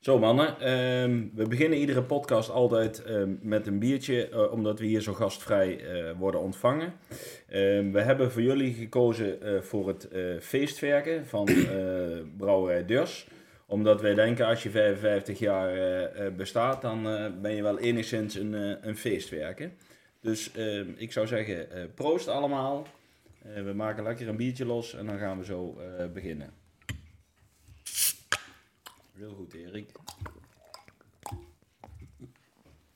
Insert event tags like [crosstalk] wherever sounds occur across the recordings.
Zo mannen, ehm, we beginnen iedere podcast altijd ehm, met een biertje, eh, omdat we hier zo gastvrij eh, worden ontvangen. Ehm, we hebben voor jullie gekozen eh, voor het feestwerken van Brouwerij Durs. Omdat wij denken als je 55 jaar bestaat, dan ben je wel enigszins een, een feestwerken. Dus ik zou zeggen, proost allemaal. We maken lekker een biertje los en dan gaan we zo beginnen. Heel goed, Erik.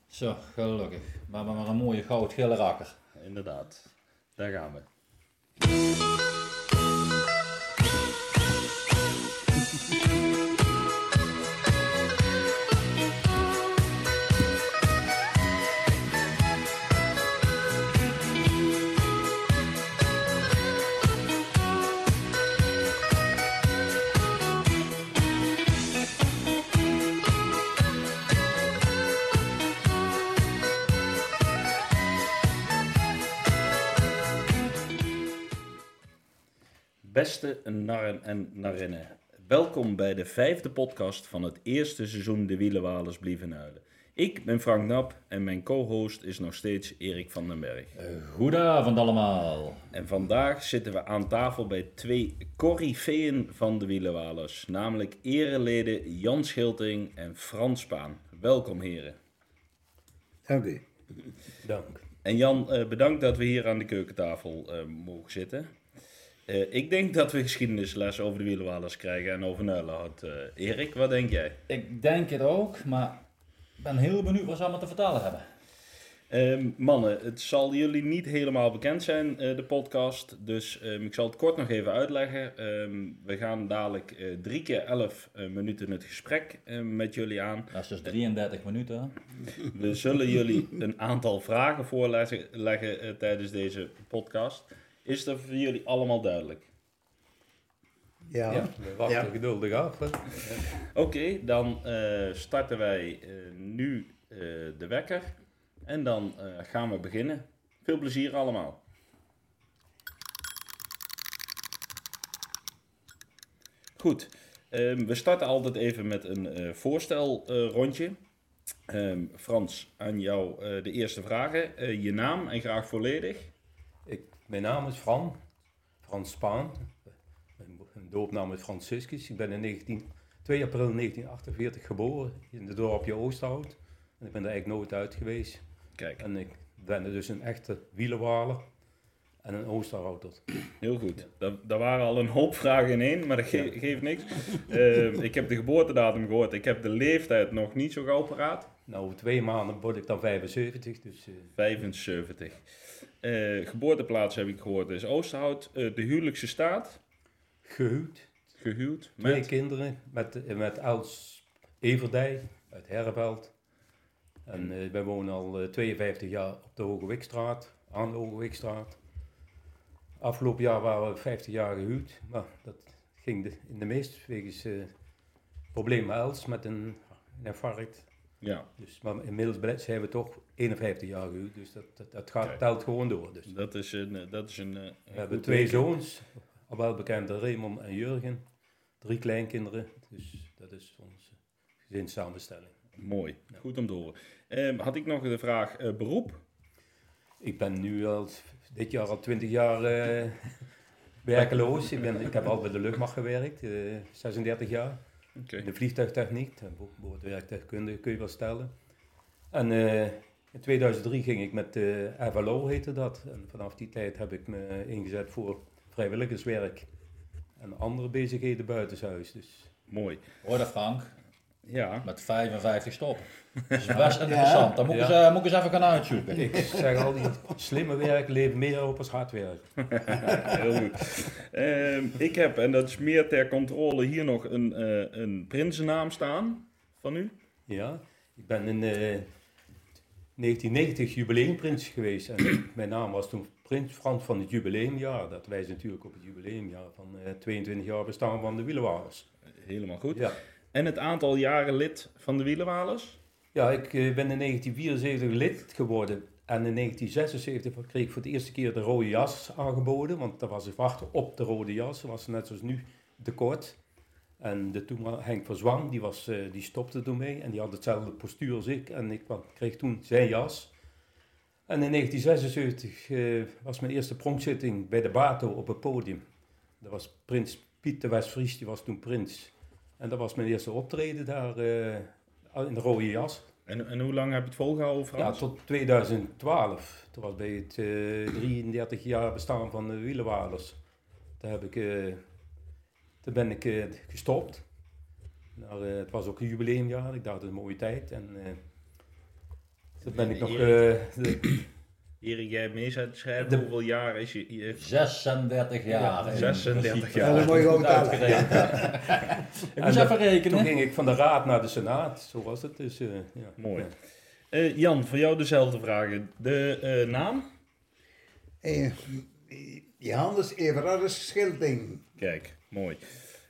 Zo, gelukkig. We hebben maar een mooie goudgele rakker. Inderdaad, daar gaan we. Beste narren en narrinnen, welkom bij de vijfde podcast van het eerste seizoen De Wielenwalers Blieven Huilen. Ik ben Frank Nap en mijn co-host is nog steeds Erik van den Berg. Uh, goedenavond allemaal. En vandaag zitten we aan tafel bij twee corifeeën van de Wielenwalers, namelijk ereleden Jan Schilting en Frans Spaan. Welkom heren. Dank u. Dank. En Jan, eh, bedankt dat we hier aan de keukentafel eh, mogen zitten. Eh, ik denk dat we geschiedenisles over de wielenwalers krijgen en over Nuilenhout. Eh Erik, wat denk jij? Ik denk het ook, maar ik ben heel benieuwd wat ze allemaal te vertellen hebben. Ehm, mannen, het zal jullie niet helemaal bekend zijn, eh, de podcast. Dus ehm, ik zal het kort nog even uitleggen. Ehm, we gaan dadelijk drie keer elf minuten het gesprek met jullie aan. Dat is dus 33 minuten. We zullen jullie een aantal vragen voorleggen leggen, tijdens deze podcast. Is dat voor jullie allemaal duidelijk? Ja. Ja, we wachten Ja. geduldig af. Oké, dan eh, starten wij eh, nu eh, de wekker. En dan eh, gaan we beginnen. Veel plezier allemaal. Goed, ehm, we starten altijd even met een eh voorstelrondje. Ehm, Frans, aan jou eh, de eerste vragen. Eh, je naam en graag volledig. Mijn naam is Fran, Frans Spaan. Mijn doopnaam is Franciscus. Ik ben in 19, 2 april 1948 geboren in het dorpje Oosthout. En ik ben er eigenlijk nooit uit geweest. Kijk, En ik ben dus een echte wielenwaler en een Oosterhouter. heel goed. Daar, daar waren al een hoop vragen in één, maar dat ge- geeft niks. Ehm, ik heb de geboortedatum gehoord. Ik heb de leeftijd nog niet zo gauw paraat. Nou, over twee maanden word ik dan 75, dus eh, 75. Eh, geboorteplaats heb ik gehoord is Oosterhout. Eh, de huwelijkse staat, gehuwd. gehuwd Twee met... kinderen met, eh, met Els Everdij uit Herreveld. En eh, wij wonen al eh, 52 jaar op de Hoge Wikstraat, aan de Hoge Wikstraat. Afgelopen jaar waren we 50 jaar gehuwd, maar dat ging de, in de meest wegens probleem met Els met een, een infarct. Ja, Dus, maar inmiddels zijn we toch 51 jaar gehuwd, dus dat, dat, dat gaat, Kijk. telt gewoon door. Dus. dat is een... eh, Dat is een, eh, een We hebben twee zoons, al wel bekende Raymond en Jurgen. Drie kleinkinderen, dus dat is onze gezinssamenstelling. Mooi, goed om te horen. Ehm, had ik nog de vraag eh, beroep? Ik ben nu al dit jaar al 20 jaar eh, werkeloos. Ik, ben, ik heb al bij de luchtmacht gewerkt, eh, 36 jaar. De vliegtuigtechniek, de bo- boordwerktuigkunde kun je wel stellen. En eh, in 2003 ging ik met de FLO, heette dat. En vanaf die tijd heb ik me ingezet voor vrijwilligerswerk en andere bezigheden buitenshuis. Dus mooi. Hoor dat Frank, Ja, met 55 stoppen. [laughs] Dat is best interessant. Dan moet ik, eens, eh, moet ik eens even gaan uitzoeken. ik zeg altijd, slimme werk levert meer op als hard werk. [laughs] heel goed. Ehm, ik heb, en dat is meer ter controle, hier nog een, eh een prinsennaam staan van u. Ja, ik ben in eh, 1990 jubileumprins geweest en [clears throat] mijn naam was toen Prins Frans van het jubileumjaar. Dat wijst natuurlijk op het jubileumjaar van eh, 22 jaar bestaan van de wielenwagens. Helemaal goed. Ja, En het aantal jaren lid van de Wielenwalers? ja ik eh, ben in 1974 lid geworden en in 1976 kreeg ik voor de eerste keer de rode jas aangeboden, want er was een wachten op de rode jas, dat was net zoals nu tekort. En de toen Henk van Zwang, die, was, eh, die stopte toen mee en die had hetzelfde postuur als ik. En ik kreeg toen zijn jas. En in 1976 eh, was mijn eerste pronkzitting bij de Bato op het podium. Dat was prins Piet de Westfries, die was toen prins. En dat was mijn eerste optreden daar eh, in de rode jas. En, en hoe lang heb je het volgehouden, Ja, tot 2012. Dat was bij het eh 33 jaar bestaan van de wielenwalers. Daar, heb ik, eh, daar ben ik eh, gestopt. Nou, eh, het was ook een jubileumjaar. Ik dacht, dat is een mooie tijd. En eh toen ben ik nog... Erik, jij mee zet schrijven, De- hoeveel jaar is je... je 36 jaar. Ja, in 36 principe. jaar. Dat is een mooie Goed getal. uitgerekend. [laughs] Ik moest even toen rekenen. ging ik van de raad naar de senaat. Zo was het. Dus, eh, ja. Mooi. Ja. Eh, Jan, voor jou dezelfde vragen. De eh, naam? Eh, Johannes Everardus Schilding. Kijk, mooi.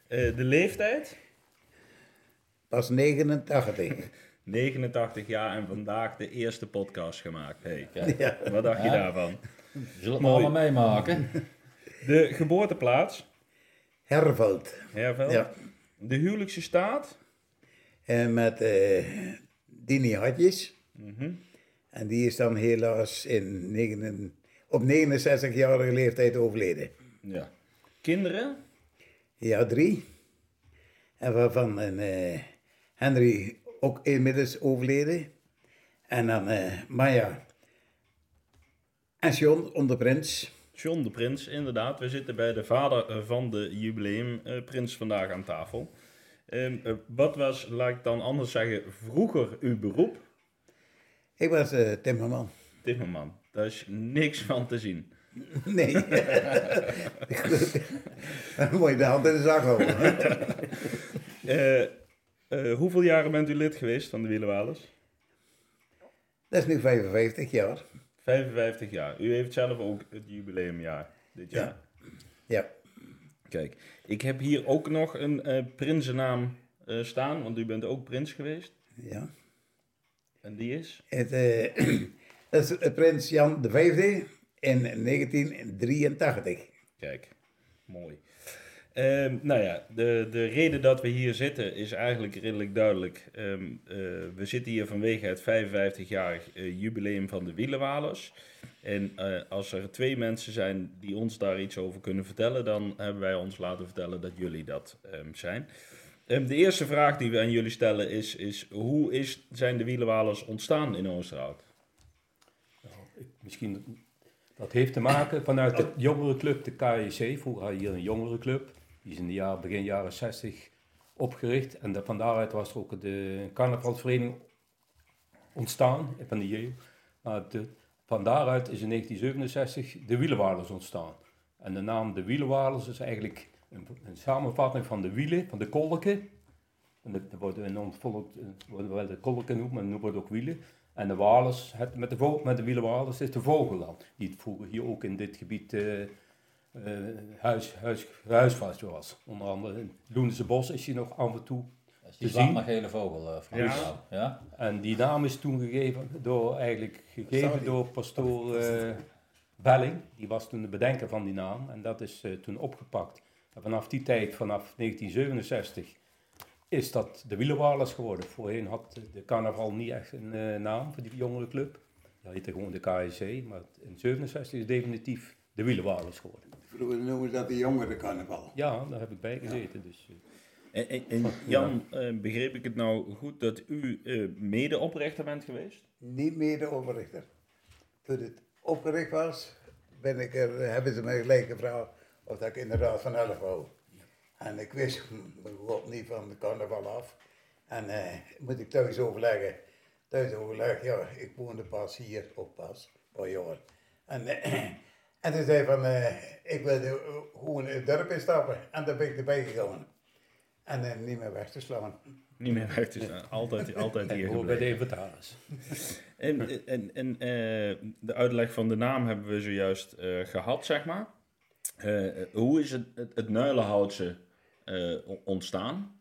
Eh, de leeftijd? Pas 89. 89 jaar en vandaag de eerste podcast gemaakt. Hey, Ja. wat dacht je daarvan? We zullen het Mooi. allemaal meemaken. De geboorteplaats? Herveld. Herveld. Ja. De huwelijkse staat? En met eh Dini Hadjes. Mhm. En die is dan helaas in op 69-jarige leeftijd overleden. Ja. Kinderen? Ja, drie. En waarvan een, eh, Henry ook inmiddels overleden. En dan eh Maya en John onder prins. John de Prins, inderdaad. We zitten bij de vader eh, van de jubileumprins vandaag aan tafel. Ehm, eh, wat was, laat ik dan anders zeggen, vroeger uw beroep? Ik was eh, timmerman. Timmerman. Daar is niks van te zien. [laughs] Nee. Dan moet je de hand in de zak houden. Eh, hoeveel jaren bent u lid geweest van de Wielenwalers? Dat is nu 55 jaar. 55 jaar. U heeft zelf ook het jubileumjaar dit Ja. jaar. Ja. Kijk, ik heb hier ook nog een eh prinsennaam eh, staan, want u bent ook prins geweest. ja. En die is? Het, [clears throat] dat is prins Jan V in 1983. Kijk, mooi. Ehm, nou ja, de, de reden dat we hier zitten is eigenlijk redelijk duidelijk. Ehm, eh, we zitten hier vanwege het 55-jarig eh, jubileum van de Wielenwalers. En eh, als er twee mensen zijn die ons daar iets over kunnen vertellen, dan hebben wij ons laten vertellen dat jullie dat ehm, zijn. De eerste vraag die we aan jullie stellen is, is hoe is, zijn de Wielenwalers ontstaan in Oosterhout? Nou, ik- misschien dat heeft te maken vanuit de jongerenclub, de KEC. Vroeger had je hier een jongerenclub. Die is in de jaar, begin jaren 60 opgericht. En van daaruit was er ook de carnavalsvereniging ontstaan van de de, van daaruit is in 1967 de Wielenwalers ontstaan. En de naam de Wielenwalers is eigenlijk een, een samenvatting van de wielen, van de kolken. En dat worden eh, wel de kolken genoemd, maar noemen wordt ook wielen. En de Walers, met, de met de wielenwalers is de vogelland. Die vroeger hier ook in dit gebied eh, huis, huis, huisvast was. Onder andere in Loense Bos is hij nog af en toe. Dat is die Te zien. zwarte gele vogel, eh Frans. Ja. Ja. ja? En die naam is toen gegeven door, eigenlijk gegeven Sorry. door pastoor eh, Belling. Die was toen de bedenker van die naam. En dat is eh, toen opgepakt. En vanaf die tijd, vanaf 1967, is dat de Wielenwalers geworden. Voorheen had de carnaval niet echt een eh, naam voor die jongere club. Dat heette gewoon de KSC. Maar in 67 is definitief de Wielenwalers geworden. Vroeger noemen ze dat de jongere carnaval. Ja, daar heb ik bij gezeten. Dus, eh, En, en- en Jan, eh, begreep ik het nou goed dat u eh, medeoprichter bent geweest? Niet meer de oprichter. Toen het opgericht was, ben ik er, hebben ze mij gelijk gevraagd of dat ik in de raad van elf wou. En ik wist mijn god niet van de carnaval af. En eh, moet ik thuis overleggen. Thuis overleggen, ja, ik woonde pas hier, op pas, een paar jaar. En, en toen zei van, eh, ik wilde gewoon het dorp instappen. En daar ben ik erbij gegaan. En eh, niet meer weg te slaan. Niet meer weg te staan. Altijd, altijd hier [laughs] hoor bij de inventaris. [laughs] En, en, en eh, de uitleg van de naam hebben we zojuist eh, gehad, zeg maar. Eh, hoe is het, het, het Nuilenhoutse eh, ontstaan?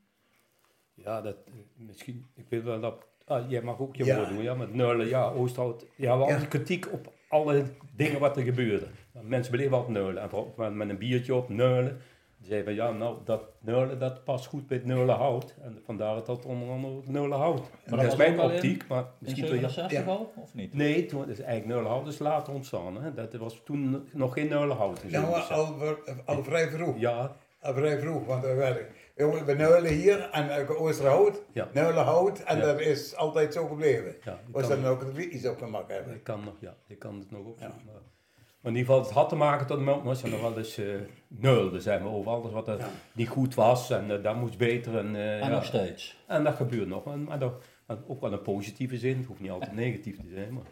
Ja, dat misschien. Ik weet wel dat. Ah, jij mag ook je Ja. woord doen, ja, met Neulen, ja, Oosterhout. Ja, we hadden Ja. kritiek op alle dingen wat er gebeurde. Mensen beleven altijd Neulen. En vooral met- een biertje op, Neulen. Die zei van ja, nou, dat neulen, dat past goed bij het neulen hout. En vandaar dat dat onder andere ook neulen hout. dat dat is mijn ook in- optiek, maar In misschien wil je... 67 Ja. al, of niet? Nee, toen is eigenlijk neulen hout is later ontstaan. Hè? Dat was toen nog geen neulen hout. in Nou, al, al vrij vroeg. Ja, Al vrij vroeg, want we werden, we neulen hier en uh, Oosterhout, Ja. neulen hout en Ja. dat is altijd zo gebleven. ja je, Was kan, dan ook het iets op gemak hebben. je kan nog, ja, je kan het nog opzoeken. Maar, maar in ieder geval, het had te maken tot de moment, en nog wel eens eh neulde, zijn we over alles wat er Ja. niet goed was en eh, dat moest beter. En, eh, En ja. nog steeds. En dat gebeurt nog, maar, maar, dat- maar ook wel een positieve zin, het hoeft niet altijd negatief te zijn. Maar.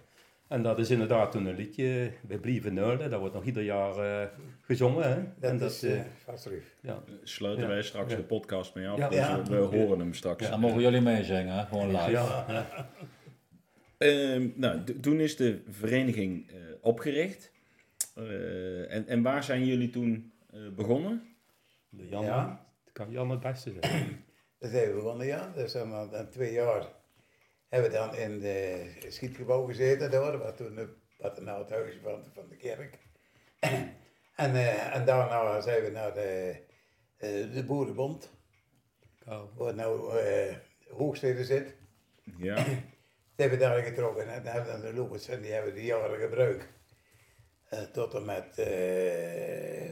En dat is inderdaad toen een liedje, We blieven neulen, dat wordt nog ieder jaar eh, gezongen. Hè? Dat, en dat, is eh, uh, vast terug. ja. Sluiten Ja. wij straks Ja. de podcast mee af, Ja. dus Ja. we horen hem straks. Dan mogen jullie meezingen, gewoon live. Ehm, nou, toen is de vereniging eh, opgericht. Eh, en, en waar zijn jullie toen eh, begonnen? De Jan, Ja. dat kan Jan het beste zijn. [clears throat] Dat zijn we begonnen, ja. Dus dan, dan, dan twee jaar hebben we dan in de schietgebouw gezeten daar, wat toen de, wat nou het huis van, van de kerk. [clears throat] en, eh, en daarna zijn we naar de, eh, de Boerenbond, Kou. waar nou eh Hoogstede zit. Ja, [clears throat] Die hebben we daar getrokken. En dan hebben we de loopers en die hebben die jaren gebruikt. Eh, tot en met eh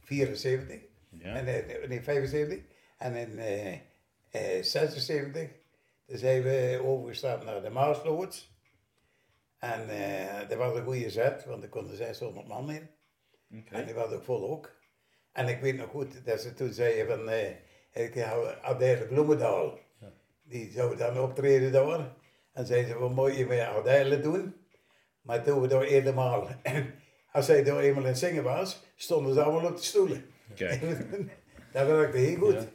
74. ja. En, eh, nee, 75. En in eh, eh, 76 toen zijn we overgestapt naar de Maasloods. En eh dat was een goede zet, want er konden 600 man in. En die was ook vol ook. En ik weet nog goed dat ze toen zeiden van, eh, ik hou Adèle Bloemendaal. Ja. Die zou dan optreden daar. En zeiden ze, wat moet je met Adèle doen? Maar toen we daar helemaal, [laughs] als zij daar eenmaal in het zingen was, stonden ze allemaal op de stoelen. Kijk. [laughs] dat werkte heel goed. Ja.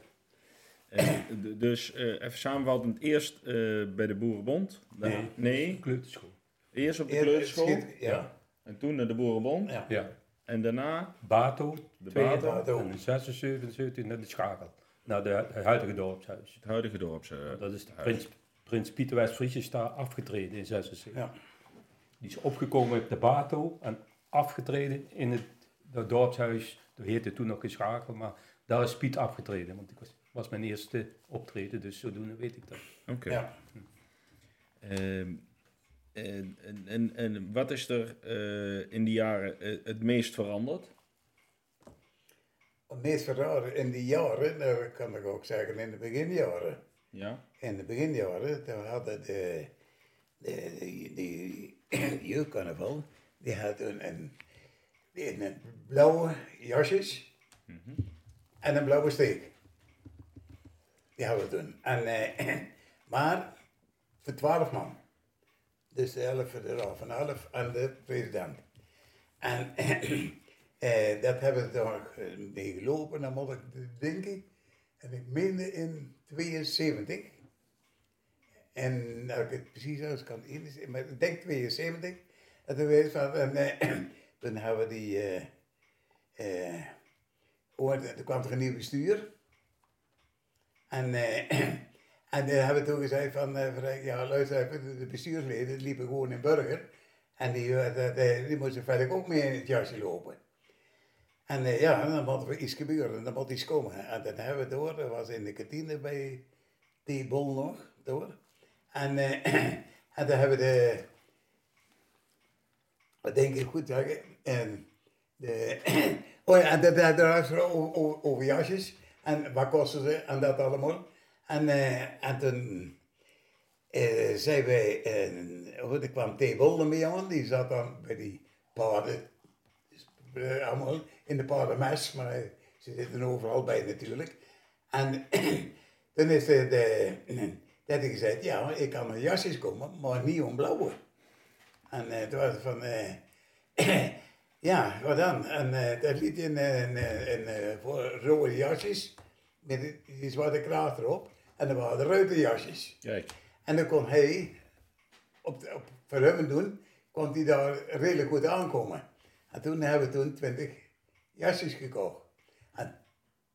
En, d- dus eh, even samenvattend, eerst eh, bij de Boerenbond. Dan- Nee. nee, Kleuterschool. eerst op de Eerst kleuterschool. schiet- ja. En toen naar de Boerenbond. Ja. Ja. En daarna Bato, de Bato, Bato. en in 76 naar de Schakel. Naar de, het huidige dorpshuis. het huidige dorps. eh, Dat is de. Prins, Prins Pieter West-Fries is daar afgetreden in 76. Ja. Die is opgekomen op de Bato en afgetreden in het, dat dorpshuis. Dat heette toen nog Geschakel, maar daar is Piet afgetreden. Want ik was, was mijn eerste optreden, dus zodoende weet ik dat. Oké. Ja. Ehm, en, en, en, wat is er eh, in die jaren eh, het meest veranderd? Het meest verraden in die jaren, dat kan ik ook zeggen in de beginjaren. Ja. In de beginjaren, toen hadden de, de, die, die, die [clears throat] jeugdcarnaval, die had een, een, die een blauwe jasjes en een blauwe steek. Die hadden we toen. En, eh, [clears throat] maar voor twaalf man. Dus de helft voor de raad van elf en de president. En [clears throat] eh, dat hebben we toch eh, mee gelopen, dan moet ik denken. En ik meende in 72. En nou, ik het precies als kan in, maar ik denk 72. En [clears throat] toen weet van, en, eh, toen hebben we die, eh, eh, kwam er een nieuw bestuur. En, eh, [clears throat] en dan hebben we toen gezegd van, eh, ja luister de- de bestuursleden liepen gewoon in burger. En die, eh, dat, eh, die moesten verder ook mee in het jasje lopen. En eh, ja, dan moet er iets gebeuren, dan moet iets komen. En dan hebben we door, dat was in de kantine bij die bol nog, door. En, eh, [clears throat] en dan hebben we de, wat denk ik goed en de, [clears throat] oh ja, en dat daar er over, over, jasjes, en wat kosten ze, en dat allemaal. En, eh, en toen eh zijn wij, oh, er kwam T. Mee aan, die zat dan bij die paarden, allemaal in de paardenmes, maar ze zitten overal bij natuurlijk. En [clears throat] toen is de, de, dat hij gezegd, ja, ik kan met jasjes komen, maar niet om blauwe. En eh, toen was het van, eh, [clears throat] ja, wat dan? En eh dat liet in voor rode jasjes, met die, zwarte kraag erop. En dan waren de ruitenjasjes. Kijk. En dan kon hij, op, op voor hem doen, kon hij daar redelijk goed aankomen. En toen hebben we toen 20 jasjes gekocht. En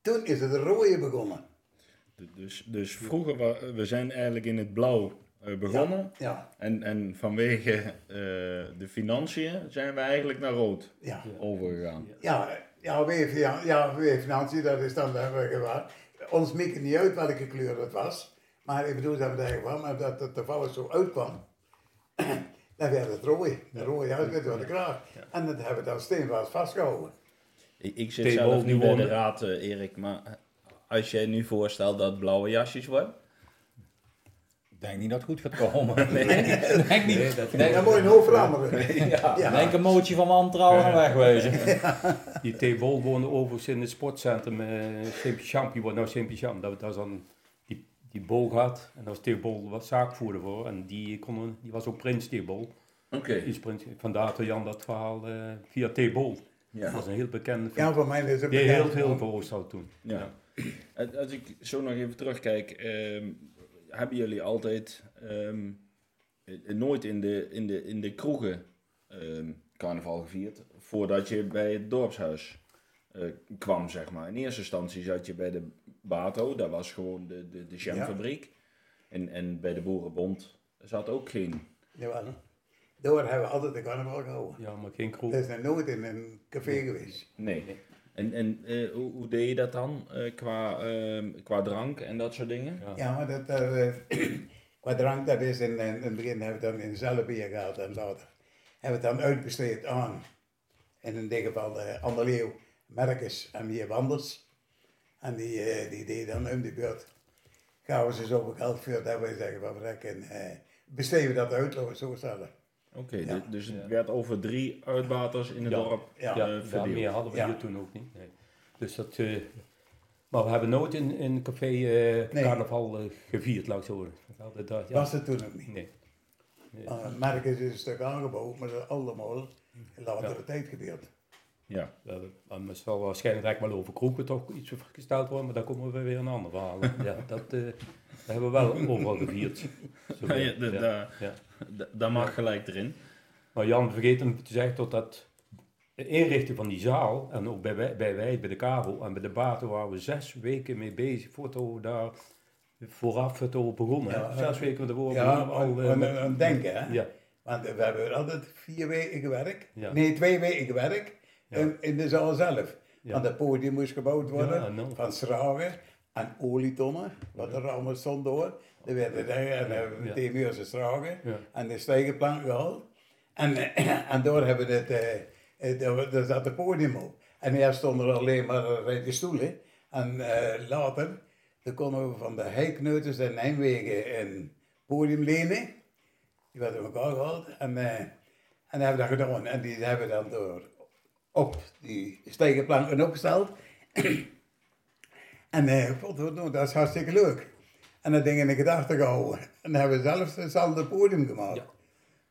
toen is het rode begonnen. Dus, dus vroeger, wa- we zijn eigenlijk in het blauw eh, begonnen. Ja, En, en vanwege eh, de financiën zijn we eigenlijk naar rood ja. overgegaan. Ja, Ja, weeffinan- ja, weeffinantie, dat is dan de gewaar. Ons maakt het niet uit welke kleur het was. Maar ik bedoel dat we er van, maar dat het toevallig zo uitkwam. [clears throat] dan werd het rooi. De rode huis met de kraag. En dat hebben we dan steenvast vastgehouden. Ik, ik zit zelf niet bij de raad, eh, Erik, maar als jij nu voorstelt dat het blauwe jasjes worden, Ik denk niet dat het goed gaat komen. [laughs] Nee, denk niet. Nee, dat, Nee, Dan moet je een hoop veranderen. [laughs] Ja, Ja. denk een motie van wantrouwen en wegwezen. Die T-Bol woonde overigens in het sportcentrum uh, Saint-Champi, wordt nou Saint-Champ. Dat, dat was dan die, die bol gehad. En dat was T-Bol was zaakvoerder voor. En die, kon, die was ook prins T-Bol. Oké. Die is prins, vandaar dat Jan dat verhaal eh, via T-Bol. Dat Ja. was een heel bekende Ja, voor mij is het Die heel bekend. veel had toen. ja. Als ik zo nog even terugkijk, ehm, hebben jullie altijd ehm, eh, nooit in de, in de, in de kroegen ehm, carnaval gevierd, voordat je bij het dorpshuis eh, kwam, zeg maar. In eerste instantie zat je bij de Bato, dat was gewoon de, de, de jamfabriek. En, en bij de Boerenbond zat ook geen... Jawel. Door hebben we altijd de carnaval gehouden. Ja, maar geen kroeg. Dat is nog nooit in een café geweest. Nee. En, en eh, hoe, hoe deed je dat dan eh, qua, ehm, qua drank en dat soort dingen? Ja. Ja, maar dat, eh, [clears throat] qua drank, dat is in, in, het begin hebben we dan in zelf bier gehad en later hebben we het dan uitbesteed aan, in dit geval de Ander Leeuw, Merkes en Mier Wanders. En die, die deden dan om de beurt. Gaven ze zoveel geld voor dat wij zeggen van vrek en eh, besteden we dat uit, laten we zo stellen. Oké, Ja. dus het Ja. werd over drie uitbaters in het Ja. dorp Ja. Ja, eh, ja, meer hadden we Ja. hier toen ook niet. Nee. Dus dat, eh, maar we hebben nooit in, in een café Nee. carnaval gevierd, laat ik zo ja. Was het toen ook niet. Nee. Nee. Uh, Merkes is een stuk aangebouwd, maar dat is allemaal in latere Ja. tijd gebeurd. Ja. Dat- zal waarschijnlijk direct wel over kroegen toch iets gesteld worden, maar daar komen we weer een ander verhaal. Ja, dat, eh, dat hebben we wel overal gevierd. Zo, Ja, ja, da- ja. da- Dat mag gelijk erin. Maar Jan vergeet hem te zeggen tot dat de inrichting van die zaal, en ook bij wij, bij, wij, bij de kabel en bij de baten, waren we zes weken mee bezig voordat we daar vooraf het over begonnen. Ja, zes weken ervoor Ja, begonnen al. eh, aan denken, hè? ja, Want we hebben altijd vier weken gewerkt. Ja. Nee, twee weken gewerkt. In, in de zaal zelf. Ja. Want het podium moest gebouwd worden. Ja, nou. Van schragen en olietonnen. Wat er allemaal stond door. Er werden er, en dan hebben we Ja. meteen weer zijn schragen. En de stijgerplank gehaald. En, eh, [clears throat] en door hebben we het, eh, eh, daar- daar zat het podium op. En eerst stonden er alleen maar eh, de stoelen. En eh, later, dan konden we van de heikneuters in Nijmegen een podium lenen. Die werden elkaar gehaald. En, eh, en hebben we dat gedaan. En die hebben we dan door op die stijgerplanken opgesteld. en eh, potverdomme, dat is hartstikke leuk. En dat ding in de gedachten gehouden. En dan hebben we zelfs hetzelfde podium gemaakt. Ja.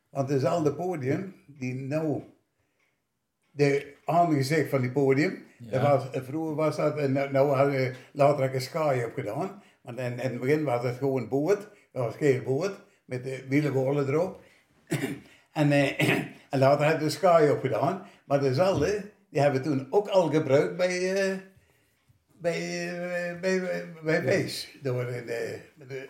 Want hetzelfde podium, die nou, de aangezicht van die podium, dat was, vroeger was dat, en nou nou hadden we later een sky op gedaan. Want in, in het begin was het gewoon boord, dat was geen boord, met de wielenbollen erop. [coughs] en, eh, en later hebben we de sky op gedaan. Maar dezelfde, die hebben we toen ook al gebruikt bij, eh, bij, bij, bij, bij Wees. Door in de, de,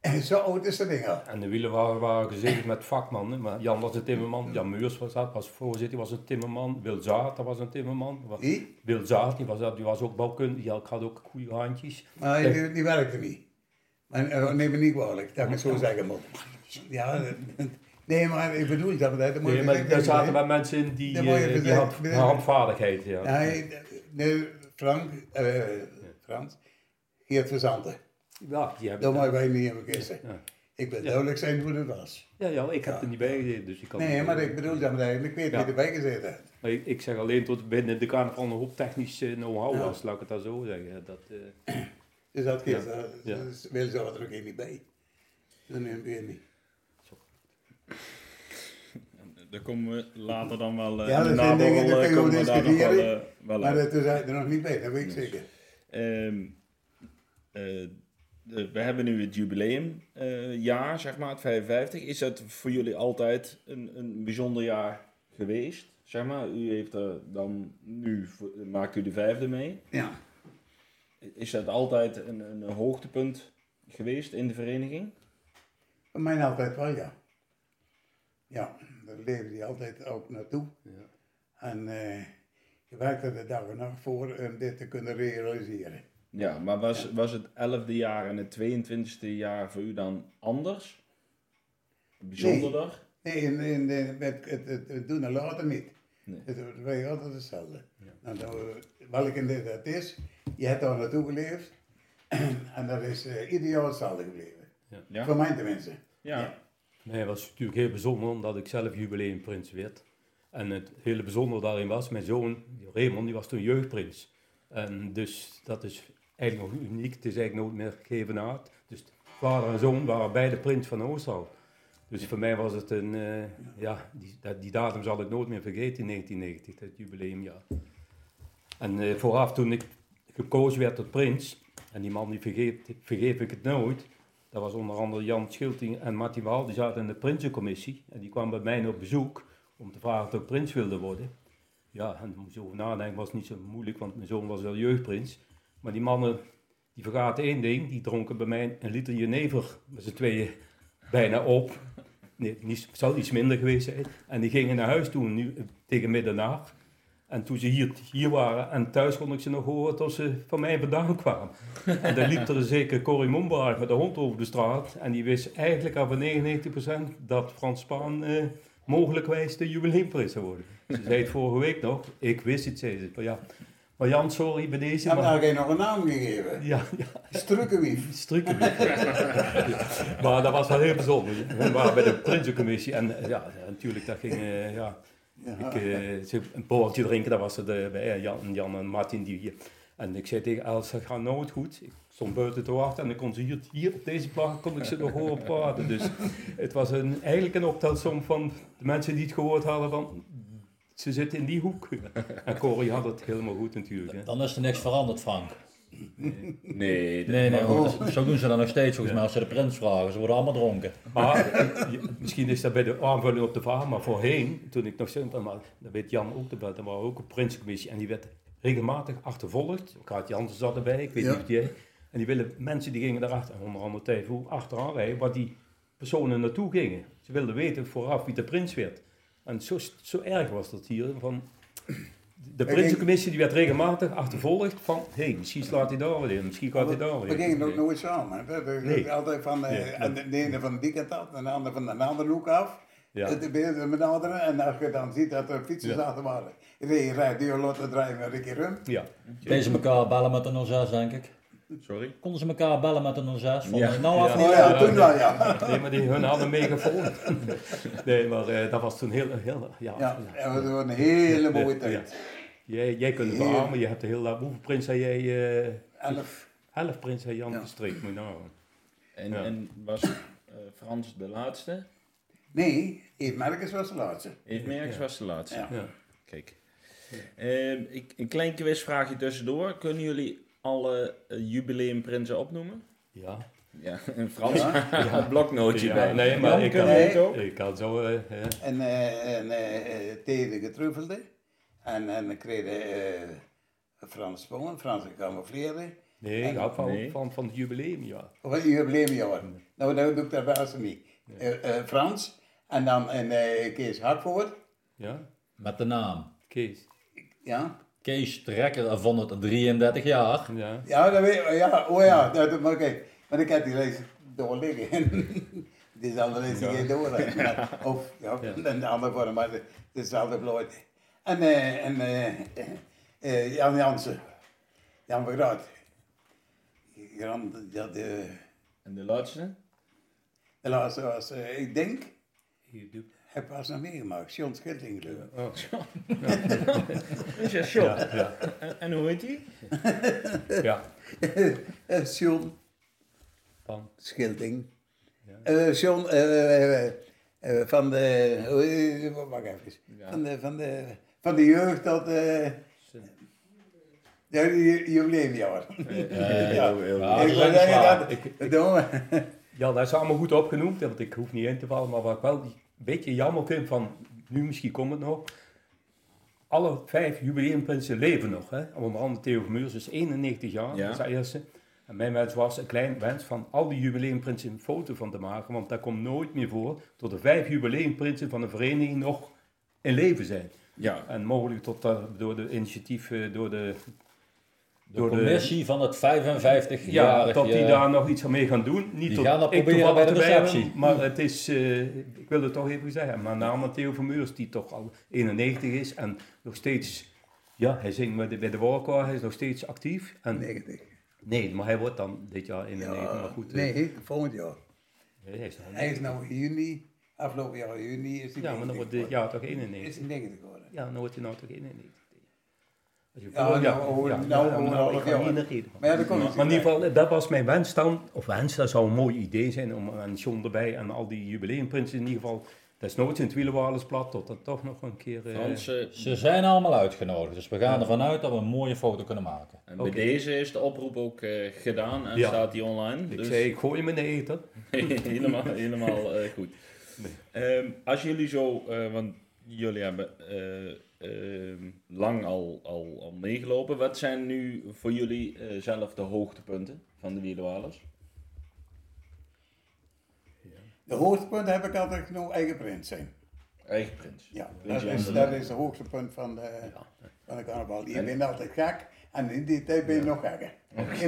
en zo oud is dat ding al. En de wielen waren, waren gezegend met vakmannen. Maar Jan was een timmerman, Jan Meurs was dat, was voorzitter, was een timmerman. Wil dat was een timmerman. Wie? Wil die was, dat- die was ook bouwkundig, die had ook goede handjes. Maar die, die werkte niet. Maar, eh, neem me niet kwalijk, dat ik het zo zeggen moet. Ja, dat- nee, maar ik bedoel dat, dat moet Nee, maar daar zaten wel mensen in die, Dat eh, die bedenken. handvaardigheid. Ja. Nee, nee, Frank, eh, Frans, Geert Verzanten. Ja, die hebben Dat mogen wij niet hebben gissen. Ja. Ik wil duidelijk zijn hoe het was. Ja, ja, ik heb er niet bij gezeten, dus ik kan Nee, maar ik bedoel dat eigenlijk, ik weet Ja. wie erbij gezeten heeft. Maar ik, ik zeg alleen tot binnen de carnaval een hoop technisch eh, know-how Ja. was, laat ik het dan zo zeggen. Dat, eh, Dus dat geeft, Ja. eh, Ja. dus wil ze er ook niet bij. Dat neem ik weer niet. [laughs] Daar komen we later dan wel eh Ja, in de dat zijn dingen, naborrel, daar eh, we komen we daar nog wel, eh, wel Maar dat is er nog niet bij, dat weet ik zeker. Ehm, eh, de- we hebben nu het jubileumjaar, zeg maar, het 55. Is dat voor jullie altijd een, een bijzonder jaar geweest? Zeg maar, u heeft er dan nu, maakt u de vijfde mee. Ja. Is dat altijd een, een hoogtepunt geweest in de vereniging? Voor mij altijd wel, ja. Ja, daar leefde hij altijd ook naartoe. ja. En eh, Ik werkte de dag en nacht voor om dit te kunnen realiseren. Ja, maar was, was het 11e jaar en het 22e jaar voor u dan anders? Bijzonderder? Nee, in, in, de- met het, het, het doen en laten niet. Nee. Het was altijd hetzelfde. Nou, dan, welke dit dat is, je hebt daar naartoe geleefd [clears throat] en dat is eh, ieder jaar hetzelfde gebleven. Ja? Voor mij tenminste. Ja. Nee, het was natuurlijk heel bijzonder omdat ik zelf jubileumprins werd. En het hele bijzondere daarin was, mijn zoon Raymond, die was toen jeugdprins. En dus dat is eigenlijk nog uniek. Het is eigenlijk nooit meer gegeven uit. Dus vader en zoon waren beide prins van Oosterhout. Dus voor mij was het een, eh, ja, die, dat- die datum zal ik nooit meer vergeten in 1990, het jubileumjaar. En eh, vooraf toen ik gekozen werd tot prins, en die man die vergeet, vergeef ik het nooit, dat was onder andere Jan Schilting en Martin Waal, die zaten in de Prinsencommissie. En die kwamen bij mij op bezoek om te vragen of ik prins wilde worden. Ja, en moest over nadenken, was niet zo moeilijk, want mijn zoon was wel jeugdprins. Maar die mannen, die vergaten één ding, die dronken bij mij een liter jenever met z'n tweeën bijna op. Nee, het zou iets minder geweest zijn. En die gingen naar huis toe nu, tegen middernacht. En toen ze hier, hier waren en thuis kon ik ze nog horen tot ze van mij vandaan kwamen. En dan liep er zeker Corrie Mombaard met de hond over de straat. En die wist eigenlijk al van 99% dat Frans Spaan eh, mogelijkwijs de jubileumprins zou worden. Ze zei het vorige week nog, ik wist het, zei ze. Maar ja, maar Jan, sorry bij deze. Heb Maar, geen nog een naam gegeven? ja, ja, Strukkenwief. Struiken. maar dat was wel heel bijzonder. We waren bij de Prinsencommissie en ja, natuurlijk, dat ging, eh, ja, Ja. ik, ze- een borreltje drinken, dat was het eh, bij eh, Jan, Jan en Martin. Die hier. En ik zei tegen Els, dat gaat nooit goed. Ik stond buiten te wachten en ik kon ze hier, hier op deze plaats kon ik ze nog horen praten. Dus het was een, eigenlijk een optelsom van de mensen die het gehoord hadden van... Ze zitten in die hoek. En Corrie had het helemaal goed natuurlijk. Hè. Dan is er niks veranderd, Frank. Nee, Nee, nee, dat- zo doen ze dan nog steeds volgens mij als ze de prins vragen. Ze worden allemaal dronken. Maar eh, misschien is dat bij de aanvulling op de vraag, maar voorheen, toen ik nog maar dat weet Jan ook dan waren we ook een Prinsencommissie en die werd regelmatig achtervolgd. Kaat Jansen zat erbij, ik weet Ja. niet of jij. En die willen, mensen die gingen daarachter, onder andere Thijs Voer, achteraan rijden, waar die personen naartoe gingen. Ze wilden weten vooraf wie de prins werd. En zo, zo erg was dat hier. Van, de Prinsencommissie die werd regelmatig achtervolgd van, hé, hey, misschien slaat hij daar weer in, misschien gaat hij daar weer We in. gingen ook nooit samen. Dat is Nee. Altijd van, eh, Nee, de ene van die kant af de andere van de andere hoek af. Ja. Het beelden benaderen en als je dan ziet dat er fietsers Ja. achter waren. Rij, rij, die lotte draaien een keer rum. Ja. Deden ze elkaar bellen met een 06, denk ik. Sorry? Konden ze elkaar bellen met een 06? Van, Ja. eh, nou, af Ja. niet. Oh ja, toen wel ja. Nee, maar die, hun hadden meegevoeld. [laughs] Nee, maar eh, dat was toen heel, heel ja. Ja, en dat was een hele mooie Ja. tijd. Jij, jij kunt het beamen, je hebt de hele, hoeveel prins heb jij, eh Elf. elf prins Jan Ja. gestreken, moet nou. En, Ja. en was eh, Frans de laatste? Nee, Eve Merkens was de laatste. Eve Merks Ja. was de laatste. Ja. Ja. Kijk. Ehm, ik, een klein quizvraagje tussendoor. Kunnen jullie alle eh, jubileumprinsen opnoemen? Ja. Ja, in Frans. Ja. [laughs] Ja. Een bloknootje Ja, bij. nee, maar ik kan- het ook? Ik kan zo, eh. En, eh en eh eh, Tede getruffelde. En, en dan kreeg je Frans Spoon, Frans gecamoufleerde. nee, ik hou van, Nee. van, van het jubileumjaar. Of een jubileumjaar. Nou, dat doe ik daar wel niet. Frans. En dan en, eh, Kees Hartvoort. Ja, Met de naam. Kees. Ja. Kees Trekker van het 33 jaar. Ja. Ja, dat weet ja, oh ja, dat, maar kijk, maar ik heb die reis door liggen. die zal de reis geen. Maar- [laughs] Of, ja, Ja. [laughs] en de andere vorm, maar het is hetzelfde bloot. En, eh, en eh, eh, Jan Jansen, Jan Vergraat. Jan, ja, de, En de laatste? de laatste was, ik denk, Hier, heb pas nog meegemaakt, John Schilting ik. Oh. [laughs] Is ja John. Ja, ja, En, en hoe heet die? ja. [laughs] Eh, John Van, Schilting. Ja. Eh, John eh, van de, wacht even. Ja. Van, de, van, de, van de jeugd tot eh ja, ju- jubileumjaar. Ja, ik wil zeggen dat. Ja, dat is allemaal goed opgenoemd, want ik hoef niet in te vallen. Maar wat ik wel beetje jammer vind van, nu misschien komt het nog. Alle vijf jubileumprinsen leven nog. Hè? Onder andere Theo Vermeurs is 91 jaar, Ja. dat is de eerste. En mijn wens was een klein wens van al die jubileumprinsen een foto van te maken. Want dat komt nooit meer voor tot de vijf jubileumprinsen van de vereniging nog in leven zijn. Ja, En mogelijk tot, eh, door de initiatief, eh, door de... De door de- commissie van het 55 Ja, jarig dat die daar nog iets aan mee gaan doen. Niet Die tot gaan dat ik proberen bij de receptie. Maar het is, eh, ik wil het toch even zeggen, maar naam Theo Vermeurs, die toch al 91 is en nog steeds, ja, hij zingt bij de, bij de Walker, hij is nog steeds actief. En, 90. Nee, maar hij wordt dan dit jaar 91, maar goed. eh, Nee, volgend jaar. hij is Hij is nou in juni, afgelopen jaar juni is hij Ja, maar dan 90 wordt dit jaar toch Is 91. hij 90 geworden? Ja, dan wordt hij nou toch 91. Je Ja, nou, ja, nou, maar in ieder geval, dat was mijn wens dan. Of wens, dat zou een mooi idee zijn. Om een John erbij en al die jubileumprinsen in ieder geval. Desnoods in het wielenwalensblad, tot dat toch nog een keer... eh, Frans, eh, Ze zijn allemaal uitgenodigd, dus we gaan ervan uit dat we een mooie foto kunnen maken. en bij deze is de oproep ook eh, gedaan en Ja. staat die online. ik dus zei, ik gooi hem in de eten. [laughs] helemaal, helemaal eh, goed. Ehm, als jullie zo, eh, want jullie hebben eh, ehm, lang al, al, al meegelopen. Wat zijn nu voor jullie eh, zelf de hoogtepunten van de wielerwalers? De hoogtepunt heb ik altijd genoemd eigen prins zijn. Eigen prins. Ja, dat is, dat is het hoogtepunt van de, van de carnaval. Je En- bent altijd gek en in die tijd ben je nog gekker.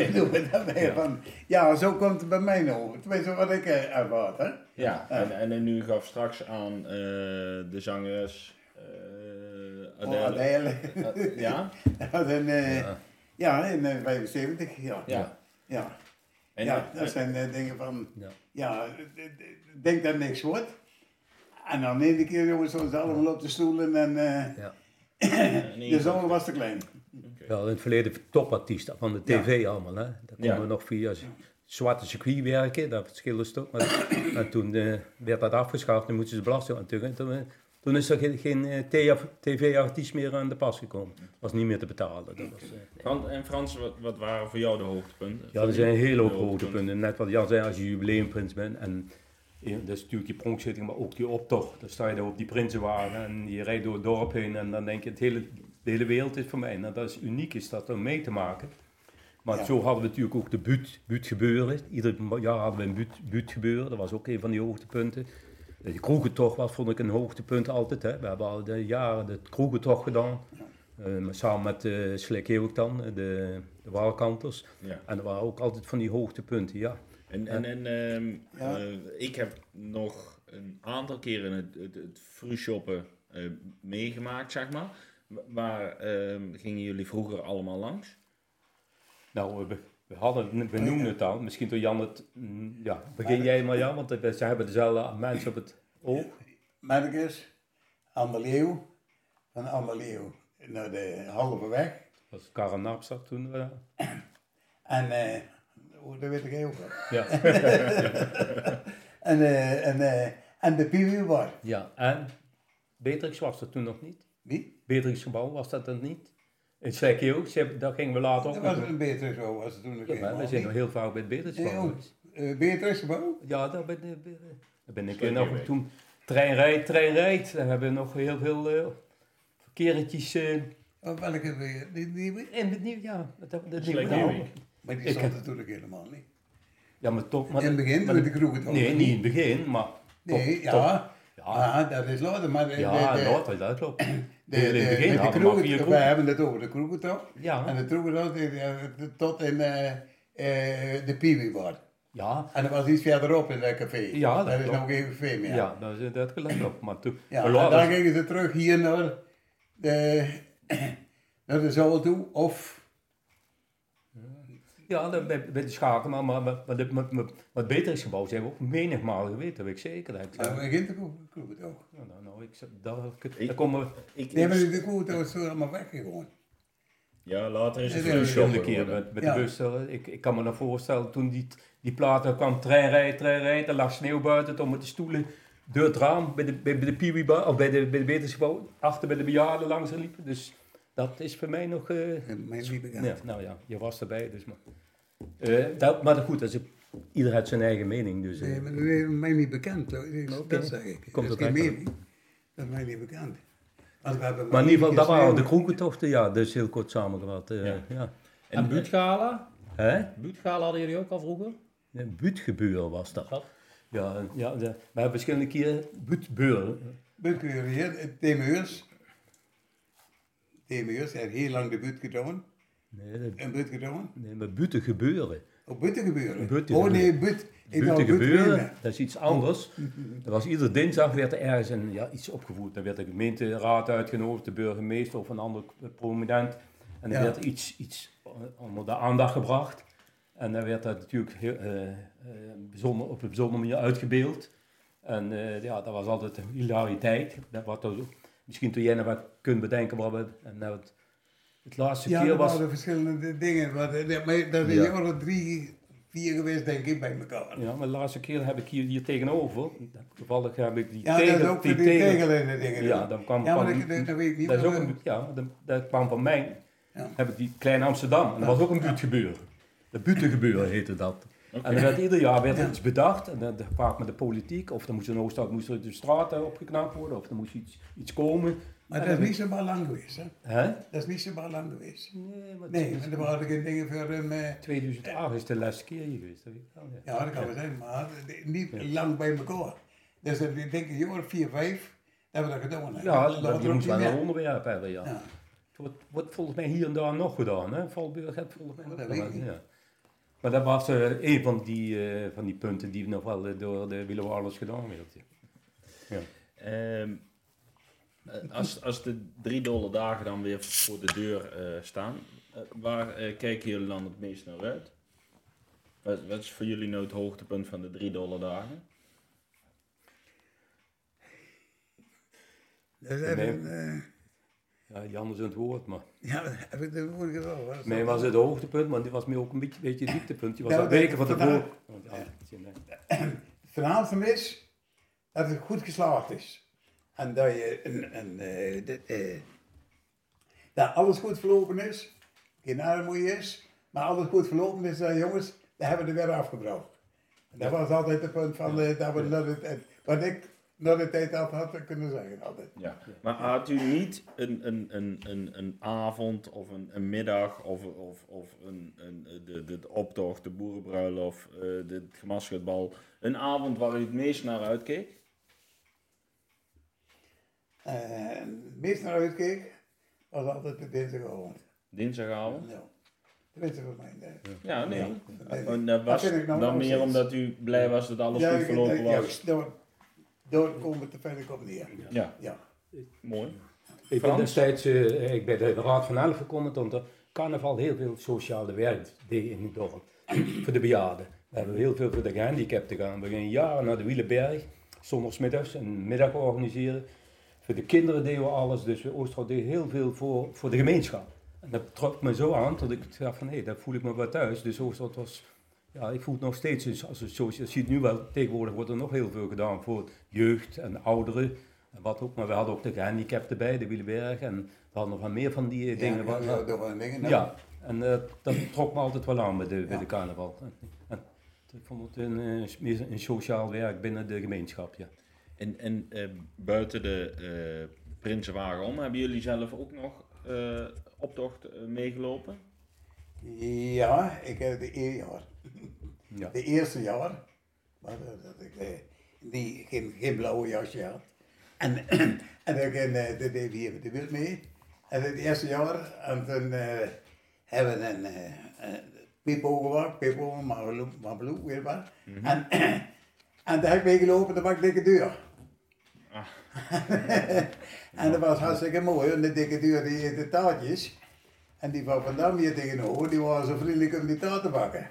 Ik bedoel, dat ben je van, ja, zo komt het bij mij nou. Tenminste, wat ik eh, ervaar, hè. Ja, en, en, en u gaf straks aan eh, de zangeres eh Oh, Adele. Eh, ja? [laughs] Dat eh, Ja. ja, in eh, 75, ja. Ja. Ja, En, ja dat zijn dingen van, Ja. ja, denk dat niks wordt. En dan in één keer, jongens, allemaal op de stoelen en eh, Ja. [clears throat] de zomer was te klein. Ja, in het verleden topartiesten van de tv allemaal. Hè. Daar konden Ja. we nog via zwarte circuit werken, dat verschilde stuk. Maar, [coughs] en toen eh, werd dat afgeschaft, toen moesten ze belasting aan terug. Toen, eh, toen is er geen, geen eh, tv-artiest meer aan de pas gekomen. was niet meer te betalen. Dat was, eh, en Frans, wat, wat waren voor jou de hoogtepunten? Ja, er zijn een hele hoop hoogtepunten. Net wat Jan zei, als je jubileumprins bent. En dat is natuurlijk die pronkzitting, maar ook die optocht. Dan sta je daar op die prinsenwagen en je rijdt door het dorp heen. En dan denk je, het hele, de hele wereld is voor mij. Nou, dat is uniek, is dat om mee te maken. Maar Ja. zo hadden we natuurlijk ook de buurt, buurtgebeuren. Ieder jaar hadden we een buurt, buurtgebeuren. Dat was ook een van die hoogtepunten. De kroegentocht was, vond ik een hoogtepunt altijd. Hè. We hebben al de jaren de kroegentocht gedaan. Eh, maar samen met uh, Slik ook dan, eh, de, de Waalkanters. Ja. En er waren ook altijd van die hoogtepunten, ja. En, en, en ehm, Ja. eh, ik heb nog een aantal keren het, het, het eh, meegemaakt, zeg maar. Wa- Waar ehm, gingen jullie vroeger allemaal langs? Nou, we, we hadden, we noemen het dan, misschien door Jan het, mm, ja, begin jij maar Jan, want we- ze hebben dezelfde mensen op het oog. Merkers, Anne Leeuw, van Anne Leeuw naar de halve weg. Dat was Karen Napster toen. we- [clears throat] En, eh, oh, dat weet ik heel goed. ja. [laughs] En, eh, en, eh, en de Pieuwbar. ja, en Beatrix was er toen nog niet. Wie? Beatrix gebouw was dat dan niet. In hebben- daar gingen we later ook Dat was een Beatrix zo, was het toen Ja, maar we zijn nog heel vaak bij het Beatrix Nee, gebouw oh. geweest. Uh, Beatrix gebouw? Ja, daar ben, ik- daar ben ik nog toen. Trein rijdt, trein rijdt. Daar hebben we nog heel veel eh verkeertjes. eh, Of welke weer? Die nieuwe? in het nieuw, ja. Dat, dat, dat nieuwe- nieuwe. Maar die Ik stond natuurlijk helemaal niet. Ja, maar toch. Maar In het begin, maar toen de kroegen toch? Nee, niet in het begin, maar. Nee, toch- ja. Ja, Ah, dat is later, maar de, ja, de, de, later, dat klopt. de, in het de- begin de hadden we vier hebben het over de kroegen toch? Ja, En de kroegen tot, in, tot in eh, eh, de Pieuwbar. ja, En dat was iets verderop in dat café. Ja, dat Daar is nog geen café meer. ja, dat, is- dat klopt ook. Maar toen. Ja, en dan gingen ze terug hier naar de, naar de zaal toe. Of, ja, dat, bij, bij de schaken, maar, maar, maar, maar, de- maar, maar, maar het Beatrixgebouw zijn we ook menigmaal geweest, dat weet ik zeker. Dat ik, maar we gingen de kroegen kroegen toch? nou, nou, nou, ik, daar, Ik- daar komen we Ik, Nee, maar ik- de toch zo allemaal weggegaan. ja, later is het een keer geworden. met, met Ja. de bus. Ik, ik kan me nog voorstellen, toen die, die platen kwam, trein rijdt, trein rijdt, er lag sneeuw buiten, toen met de stoelen door het raam bij de, bij, bij de Piwi of bij de, bij de achter bij de bejaarden langs liepen. Dus dat is voor mij nog... eh, Eh, Mij niet bekend. Ja, nou ja, je was erbij, dus maar. Eh, dat, maar goed, dat is, ieder heeft zijn eigen mening. Dus, eh, Nee, maar dat is mij niet bekend. Dat- zeg ik. Komt dat is geen mening. Dat is mij niet bekend. Want we hebben maar in ieder geval, dat waren de kroegentochten, ja, dus heel kort samengevat. eh Ja. ja. En buurtgala? Hè? Buurtgala hadden jullie ook al vroeger? Een buurtgebeuren was dat. Ja, ja de, we hebben verschillende keren buurtbeuren. Buurtkeur hier, Tim Heurs. Heeft heel lang de buurt gedaan. Nee, dat, Een buurt gedaan. nee maar buiten gebeuren. Op buiten gebeuren. Buiten oh nee, buurt. Buiten gebeuren, dat is iets anders. Er was iedere dinsdag werd er ergens een, ja, iets opgevoerd. Dan werd de gemeenteraad uitgenodigd, de burgemeester of een ander prominent. En Ja. werd iets, iets onder de aandacht gebracht. En dan werd dat natuurlijk heel, eh, eh, bijzonder, op een bijzondere manier uitgebeeld. En eh, ja, dat was altijd een hilariteit. Dat wat er, misschien toen jij nog wat kunt bedenken wat we... En nou, het, het laatste Ja, keer er was... waren verschillende dingen. Maar, eh, maar dat is Ja. drie, vier geweest, denk ik, bij elkaar. Ja, maar de laatste keer heb ik hier, hier tegenover, toevallig heb ik die Ja, dat is tegel, ook die die tegel- tegel en de dingen. Ja, dan kwam ja, maar van- dat, dat, dat weet ik niet. Dat is ook maar, een, ja, dat, dat kwam van mij. Ja. Heb ik die Klein Amsterdam. En dat was ook een buurtgebeuren. De buurtgebeuren heette dat. En er werd ieder jaar werd er Ja. iets bedacht. En dat, dat vaak met de politiek. Of er moest in Ooststad moesten de straten opgeknapt worden. Of er moest iets, iets komen. Maar dat is dan- niet zo maar lang geweest, hè? Dat is niet zo maar lang geweest. Nee, maar Nee, maar er waren geen dingen voor hem. eh, 2008 is de laatste keer geweest. Dat weet ik wel, ja. ja, dat kan wel zijn, maar niet Ja. lang bij elkaar. Dus dat- ik denk een jaar of vier, vijf, dat we dat gedaan hebben. Ja, dat, je moet wel een onderwerp hebben, ja. Ja. Het wordt, wordt volgens mij hier en daar nog gedaan, hè? Valburg heeft volgens mij Oh, nog dat weet ik gedaan, niet. ja. Maar dat was eh, een van die, eh, van die punten die nog wel eh, door de Willewaarders gedaan werd. Ja. Ehm, eh, als, als de drie dolle dagen dan weer voor de deur eh, staan, eh, waar eh, kijken jullie dan het meest naar uit? Wat, wat is voor jullie nou het hoogtepunt van de drie dolle dagen? Dat is even, eh, Ja, Jan is het woord, maar. ja, heb ik de is Mij dat? was het hoogtepunt, maar dit was meer ook een beetje, beetje het dieptepunt. Die was Ja, al dat- weken van tevoren. Nee. [clears throat] Het verhaal van is dat het goed geslaagd is. En dat je eh, dit, eh, dat alles goed verlopen is, geen armoede is, maar alles goed verlopen is, dat jongens, dat hebben we er weer afgebroken. En dat was altijd het punt van eh, dat we naar tijd, wat ik naar de tijd af had kunnen zeggen altijd. Ja. Maar had u niet een, een, een, een, een avond of een, een middag of, of, of een, een, de, de, de optocht, de boerenbruiloft, eh, de, het gemasketbal, een avond waar u het meest naar uitkeek? En het meest naar uitkeek was altijd de dinsdagavond. Dinsdagavond? Ja. Tenminste voor mij. nee. Ja, nee. Ja. En dat was Dat vind ik nou dan meer steeds. omdat u blij was dat alles goed verlopen ik- was. Juist, door, door komen te verder op neer. Ja, Ja. mooi. Ik ben destijds eh, ik bij de Raad van Elf gekomen toen er carnaval heel veel sociale werk deed in het dorp. voor de bejaarden. We hebben heel veel voor de gehandicapten gedaan. We gingen jaren naar de Wielenberg, zondagsmiddags, een middag organiseren. Voor de kinderen deden we alles, dus we Oosterhout deed heel veel voor, voor de gemeenschap. En dat trok me zo aan dat ik dacht van hé, daar voel ik me wel thuis. Dus Oosterhout was, ja, ik voel het nog steeds, dus als je ziet nu wel, tegenwoordig wordt er nog heel veel gedaan voor jeugd en ouderen. En wat ook, maar we hadden ook de gehandicapten bij, de Wielenberg. En we hadden nog wel meer van die eh, dingen. Ja, wat- ja, dingen. ja, en eh, dat trok me altijd wel aan bij de, bij de carnaval. En, en ik vond het een, eh, meer een sociaal werk binnen de gemeenschap, ja. En, en eh, buiten de eh Prinsenwagen om, hebben jullie zelf ook nog eh, optocht meegelopen? Ja, ik heb de eerste jaar. ja. De eerste jaar. Maar dat, dat ik die, geen, geen blauwe jasje had. En, [clears throat] en dan ging, eh, dat deed hier met de wild mee. En het eerste jaar, en toen eh, hebben we een uh, gemaakt, Pippo, Mabelou, weet je wat. En, [clears throat] en daar heb ik meegelopen, dan maak ik dikke deur. [laughs] en dat was hartstikke mooi, want de dikke deur die eet de taartjes. En die van Van hier tegenover, die waren zo vriendelijk om die taart te bakken.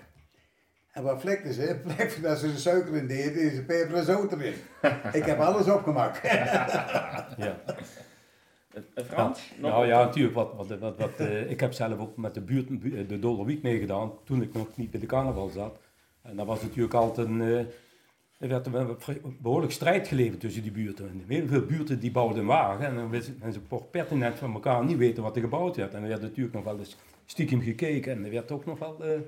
En wat vlekten ze? [laughs] Van dat ze er suiker in deden, is er peper en zout erin. [laughs] ik heb alles opgemaakt. ja. Eh, Frans? nog Nou ja, natuurlijk. Wat, wat, wat, wat, eh, ik heb zelf ook met de buurt bu- de Dolle Wiek meegedaan toen ik nog niet bij de carnaval zat. En dat was natuurlijk altijd een. eh, er werd een behoorlijk strijd geleverd tussen die buurten. En heel veel buurten die bouwden een wagen en wisten ze toch pertinent van elkaar niet weten wat er gebouwd werd. En er werd natuurlijk nog wel eens stiekem gekeken en er werd ook nog wel eh,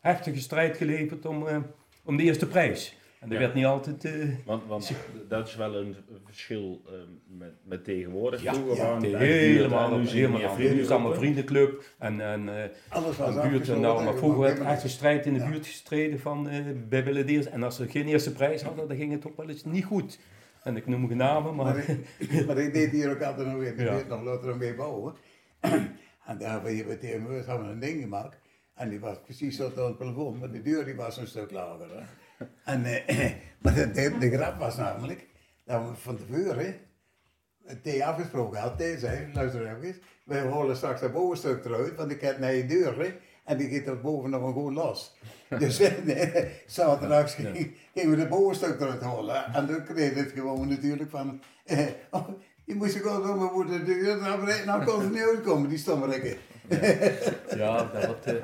heftige strijd geleverd om, eh, om de eerste prijs. En er Ja. werd niet altijd. eh, Want, want dat is wel een verschil eh, met, met tegenwoordig. Ja, ja, de helemaal, en nu helemaal is allemaal vriendenclub en, en eh, Alles was een buurt nou, maar vroeger werd echt een strijd in de Ja. buurt gestreden van eh bij Willedeers. En als ze geen eerste prijs hadden, dan ging het toch wel eens niet goed. En ik noem geen namen, maar... Maar ik, maar ik deed hier ook altijd nog weer, Ja. ja. nog later mee bouwen. en daar hebben we tegen me hebben we een ding gemaakt. En die was precies zo aan het plafond, maar de deur die was een stuk lager. Hè. En, eh, [clears throat] maar de, de, grap was namelijk, dat we van tevoren het afgesproken hadden. Zei, luister even, wij holen straks dat bovenstuk eruit, want ik heb naar je deur. Hè. En die gaat er boven nog gewoon los. [laughs] Dus eh, zaterdags ging- gingen we de bovenstuk eruit halen. En toen kreeg het gewoon natuurlijk van... Eh, oh, je moest gewoon door mijn moeder de deur nou kon het niet uitkomen, die stommerekken. Ja, dat, was,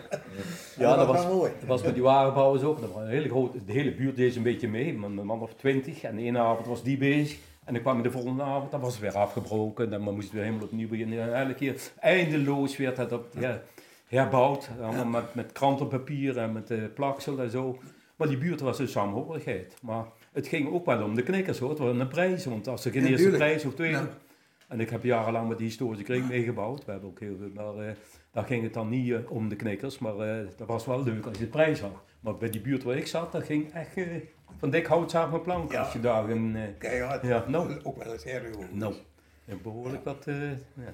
Ja, dat dat was dat met die wagenbouwers ook. Dat was een hele grote, de hele buurt deed een beetje mee, met een man of twintig. En de ene avond was die bezig. En dan kwam de volgende avond, dan was het weer afgebroken. Dan moest het weer helemaal opnieuw beginnen. En elke keer eindeloos werd het op, ja, herbouwd. Allemaal met, met krantenpapier en met eh, plaksel en zo. Maar die buurt was een saamhorigheid. Maar het ging ook wel om de knikkers hoor. Het was een prijs. Want als er geen Ja, eerste prijs of tweede... Ja. En ik heb jarenlang met die historische kring meegebouwd. We hebben ook heel veel, maar eh, daar ging het dan niet eh, om de knikkers. Maar eh, dat was wel leuk als je de prijs had. Maar bij die buurt waar ik zat, dat ging echt van dik hout samen met plank. Ja. Als je daar een... Keihard. Ja, nou. Ook wel eens erg hoor. nou, behoorlijk wat... ja.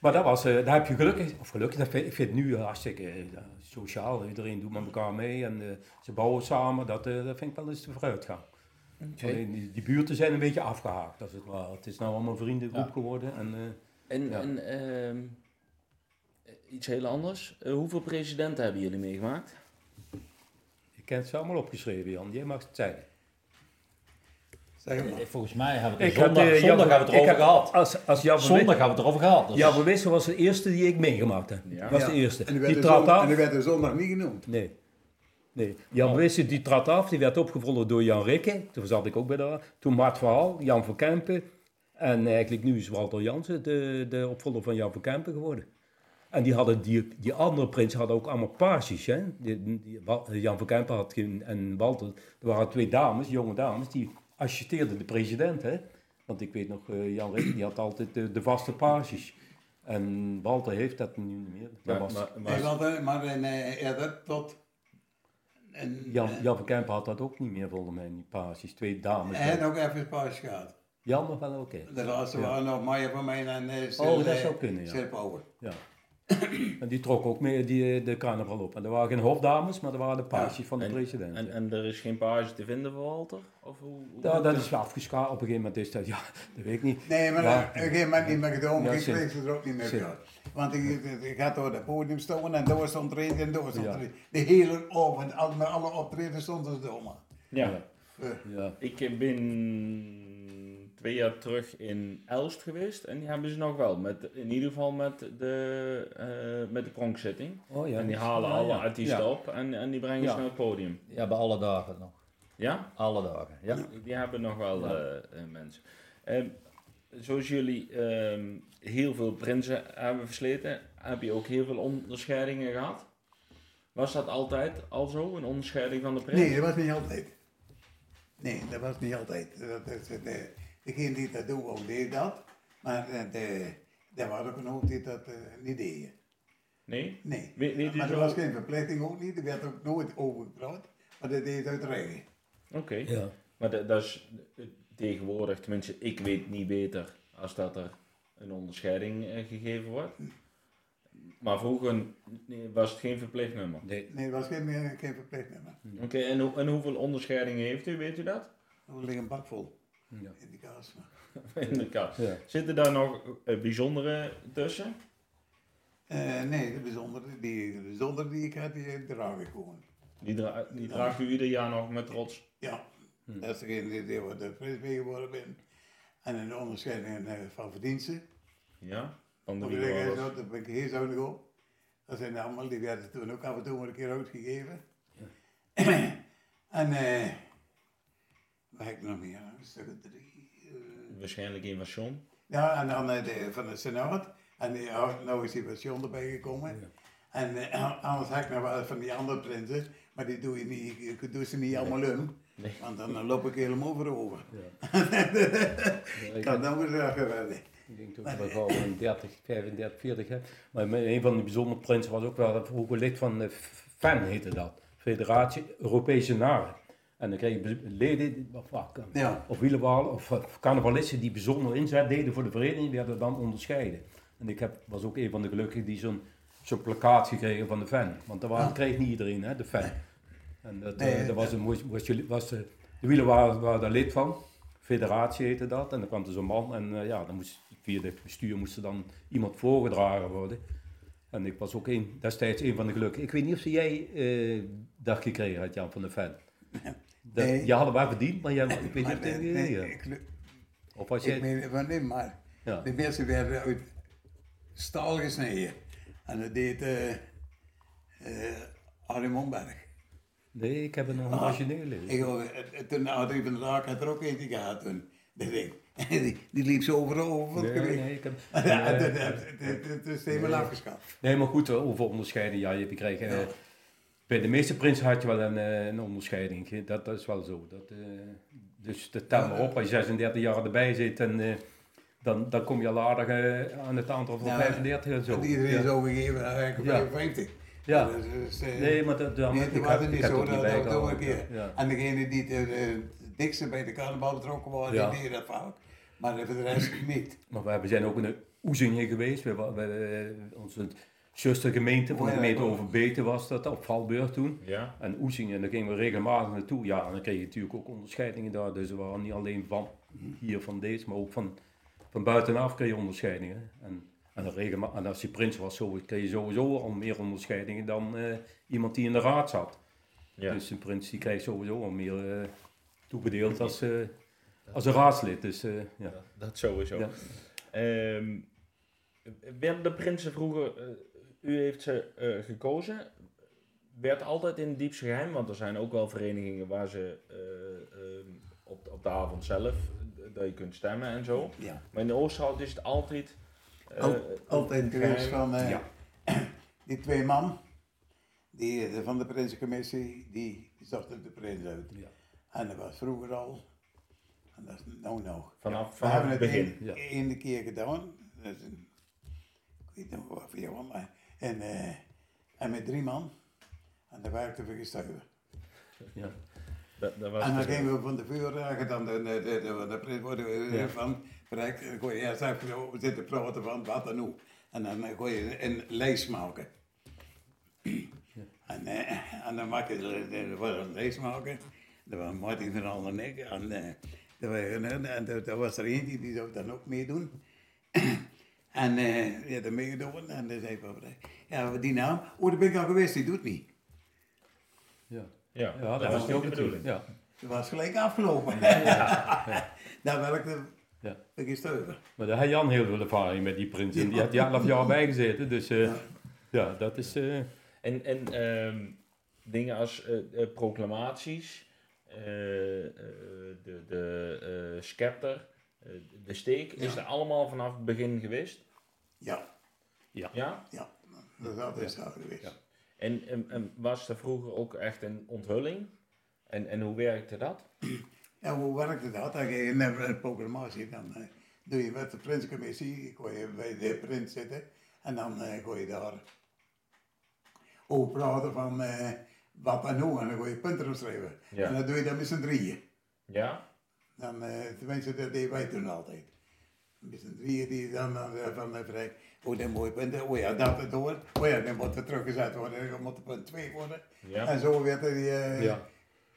Maar dat was, daar heb je gelukkig, of gelukkig, dat vind, ik vind het nu hartstikke sociaal. Iedereen doet met elkaar mee en ze bouwen samen. Dat, dat vind ik wel eens te Alleen die, die buurten zijn een beetje afgehaakt, als het ware. Het is nou allemaal een vriendengroep Ja. geworden. En, eh, En, Ja. en ehm, iets heel anders. Eh, hoeveel presidenten hebben jullie meegemaakt? ik heb het ze allemaal opgeschreven, Jan. Jij mag het zeggen. Zeg maar. Eh, Volgens mij hebben we het er had, zondag, eh, zondag Jan- hebben we het erover gehad. Als, als Jan van Zondag hebben we het erover gehad. Dus Jan van Wissel was de eerste die ik meegemaakt heb. Ja. was Ja. de eerste. En die werd, trad zon- en die werd de zondag niet genoemd. Nee. Nee. Jan van Wissel die trad af, die werd opgevolgd door Jan Rikke. Toen zat ik ook bij daar. Toen Mart Verhaal, Jan van Kempen. En eigenlijk nu is Walter Jansen de, de opvolger van Jan van Kempen geworden. En die, hadden die, die andere prins hadden ook allemaal paasjes. Hè? Die, die- Wa- Jan van Kempen had geen, en Walter, er waren twee dames, jonge dames, die assisteerden de president. Hè? Want ik weet nog, eh, Jan Rikke die had altijd de, de vaste paasjes. En Walter heeft dat nu niet meer. Dat Maar, was, maar, maar- eh, eh. En, Jan, eh, Jan van Kempen had dat ook niet meer volgens mij, die paasjes. Twee dames. Had ook even een paas gehad. Jan nog wel oké. De laatste Ja. waren nog Maya van mij en uh, Oh, dat zou kunnen, ja. Sil Power. Ja. En die trok ook mee die, de carnaval op. En er waren geen hofdames, maar er waren de paasjes van de en, president. en, en er is geen page te vinden voor Walter? Of hoe, hoe ja, dat is wel afgeschaald. Op een gegeven moment is dat, ja, dat weet ik niet. Nee, maar Ja. op een gegeven moment niet meer gedaan, Ja, ik kreeg ze er ook niet meer. Want ik, ik, had door het podium staan en door stond er een en door stond Ja. er een. De hele avond, al, met alle optreden stonden ze door. man. Ja. Eh, Ja. Ik ben twee jaar terug in Elst geweest en die hebben ze nog wel. Met, in ieder geval met de, eh, met de pronkzitting. Oh ja. en die halen Ja, alle ja. artiesten Ja. op en, en die brengen Ja. ze naar het podium. Ja, bij alle dagen nog. Ja? Alle dagen, ja. Die, die hebben nog wel Ja. eh, eh, mensen. Ehm, zoals jullie ehm, heel veel prinsen hebben versleten, heb je ook heel veel onderscheidingen gehad? Was dat altijd al zo, een onderscheiding van de prins? Nee, dat was niet altijd. Nee, dat was niet altijd. Dat degene die dat doen, ook deed dat. Maar eh, de, er waren ook een hoop die dat eh, niet deden. Nee? Nee. Weet maar er zo- was geen verplichting ook niet. Er werd ook nooit over gepraat. Maar dat deed uit regen. Oké. Ja. Maar dat, dat is eh, tegenwoordig, tenminste, ik weet niet beter als dat er een onderscheiding gegeven wordt. Maar vroeger nee, was het geen verplicht nummer. Nee. Nee, er was geen, geen verplichting meer. Oké, en, en hoeveel onderscheidingen heeft u, weet u dat? Er ligt een bak vol Ja. in die kaas. [laughs] In de kast. Ja. Zitten daar nog eh, bijzondere tussen? Eh, nee, de bijzondere, die, de bijzondere die ik had, die draag ik gewoon. Die, dra die draagt u ieder jaar nog met trots. Ja, Hm. dat is degene die, die waar de prins mee geworden ben. En een onderscheiding eh, van verdiensten. Ja? Van de zo, daar ben ik heel zuinig op. Dat zijn allemaal, die werden toen ook af en toe maar een keer uitgegeven. [clears throat] en, eh, waar heb ik nog meer? Een stuk of drie. eh. Waarschijnlijk een van John. ja, en dan eh, de, van de Senaat. En die, oh, nou is pensioen erbij gekomen. En eh, anders heb ik nog wel van die andere prinsen. Maar die doe je niet, je doet ze niet allemaal. Nee. Want dan eh, loop ik helemaal over over. Ja, Ik ik, kan dan weer zeggen, ik denk dat ik wel gauw een 30, 35, 40 heb. Maar een van de bijzondere prinsen was ook wel dat vroeger lid van de FEN heette dat. Federatie Europese Naren. En dan kreeg je leden, of, Ja. of wielenbalen, of eh, carnavalisten die bijzonder inzet deden voor de vereniging, die werden dan onderscheiden. En ik heb, was ook een van de gelukkigen die zo'n zo'n plakkaat gekregen van de fan. Want dat Ja. kreeg niet iedereen, hè, de fan. En dat, eh, dat was, een, was, was, de, de wielen waren, waren daar lid van. Federatie heette dat. En dan kwam er zo'n man. En eh, ja, dan moest, via het bestuur moest er dan iemand voorgedragen worden. En ik was ook een, destijds een van de gelukkigen. Ik weet niet of jij eh, dat gekregen had, Jan van de fan. Dat, Nee. Je had het wel verdiend, maar jij, ik weet niet Maar nee, het nee, ja. ik, Of ik jij... weet van niet, maar Ja. de mensen werden uit staal gesneden. En dat deed Arie Monberg. Nee, ik heb het nog een Ah, origineel liggen. Ik, toen Adrie van der Raak had er ook eentje gehad toen. [laughs] Die, die liep zo overal over het Nee, nee, ik heb... Ja, dat is helemaal afgeschaft. Nee, maar goed, over onderscheiding, ja, je kreeg... eh, bij de meeste prinsen had je wel een, eh, een onderscheiding, dat, dat is wel zo. Dat, eh, dus dat tel maar op, als je 36 jaar erbij zit, en, eh, dan, dan kom je al aardig aan het aantal van Ja, 35 en zo. En iedereen ja. is overgegeven, Ja. 55. Ja. Is, eh, Nee, maar dat, dan, Nee, ik had- het niet zo, dat een keer. En degene die het dikste bij de carnaval betrokken waren, die deden dat vaak. Maar voor de rest niet. Maar we we zijn ook in de Oezingen geweest. We, we, eh, onze zustergemeente van de Oh ja, gemeente ja. Overbeten was dat, op Valburg toen. Ja. En Oezingen, daar gingen we regelmatig naartoe. Ja, en dan kreeg je natuurlijk ook onderscheidingen daar. Dus we waren niet alleen van hier, van deze, maar ook van, van buitenaf kreeg je onderscheidingen. En, en, en als je prins was, zo, kreeg je sowieso al meer onderscheidingen dan eh, iemand die in de raad zat. Ja. Dus een prins die krijgt sowieso al meer eh, toebedeeld als, eh, als een raadslid. Dus eh, ja. Dat sowieso. Ja. Ehm, werden de prinsen vroeger, u heeft ze eh, gekozen, werd altijd in het diepste geheim, want er zijn ook wel verenigingen waar ze eh, ehm, op, op de avond zelf, dat je kunt stemmen en zo. Ja. Maar in de Oosterhout is het altijd... eh, Al- altijd geweest van Ja. [clears throat] die twee man, die van de Prinsencommissie, die zochten de prins uit. Ja. En dat was vroeger al, en dat is nou nog. Vanaf, We vanaf hebben het begin. Ja. keer gedaan. Dat is een, ik weet niet voor jou, maar. En, eh, en met drie man. En daar werkten we gestuurd. Ja. Dat, dat was En dan gingen we van de vuurdagen dan de, de, de, de, prins worden we Ja. van bereikt. En dan kon je eerst even zitten praten van wat en hoe. En dan eh, kon je een lijst maken. En, eh, en dan maak je een lijst maken. Dat was Martin van Al en ik. En, eh, er en, en er er was er eentje die zou dan ook meedoen. En eh die had er meegedaan. En dan zei papa, ja, wat die naam? Oh, daar ben ik al geweest, die doet niet. Ja. Ja, Ja, dat, was ook ook natuurlijk. Ja. Dat was gelijk afgelopen. [laughs] Daar werkte Ja. ik eens steuven. Maar daar had Jan heel veel ervaring met die prins. En die had die elf jaar bijgezeten. Dus eh, ja, dat is... eh, En, en ehm, dingen als eh, eh, proclamaties, eh, eh, de, de eh, scepter, eh, de steek, is er allemaal vanaf het begin geweest? Ja, Ja? ja. Dat is altijd zo geweest. Ja. En, en, en was er vroeger ook echt een onthulling? En, en hoe werkte dat? Ja, hoe werkte dat? Dan ga je in proclamatie, dan eh, doe je met de prinscommissie, kon je bij de prins zitten en dan eh gooi je daar over praten van eh, wat en hoe en dan gooi je punten opschrijven. Ja. En dan doe je dat met z'n drieën. Ja? Dan, eh, tenminste, dat deden wij toen altijd. Met z'n drieën die dan, dan eh, van de vrij, oh dat mooie punten, oh ja, dat het door, oh ja, dan moet er teruggezet worden, dan moet er punt 2 worden. Ja. En zo werd er die, eh ja.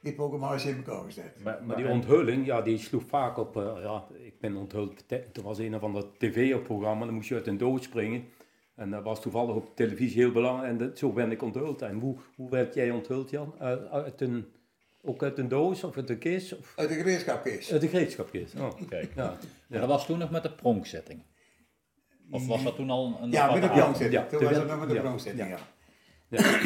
die in elkaar gezet. Maar, Maar die onthulling, ja, die sloeg vaak op... ja, ik ben onthuld... Er was een of ander tv-programma, dan moest je uit een doos springen. En dat was toevallig op televisie heel belangrijk. En dat, zo ben ik onthuld. En hoe, hoe werd jij onthuld, Jan? Uit een, ook uit een doos of uit een kist? Of Uit de gereedschapkist. uit een gereedschapkist? Oh, Kijk. ja. Maar dat was toen nog met de pronkzetting. Of was dat toen al een... Ja, met de pronkzetting. ja, Toen de was het nog met de ja, pronkzetting, ja. ja.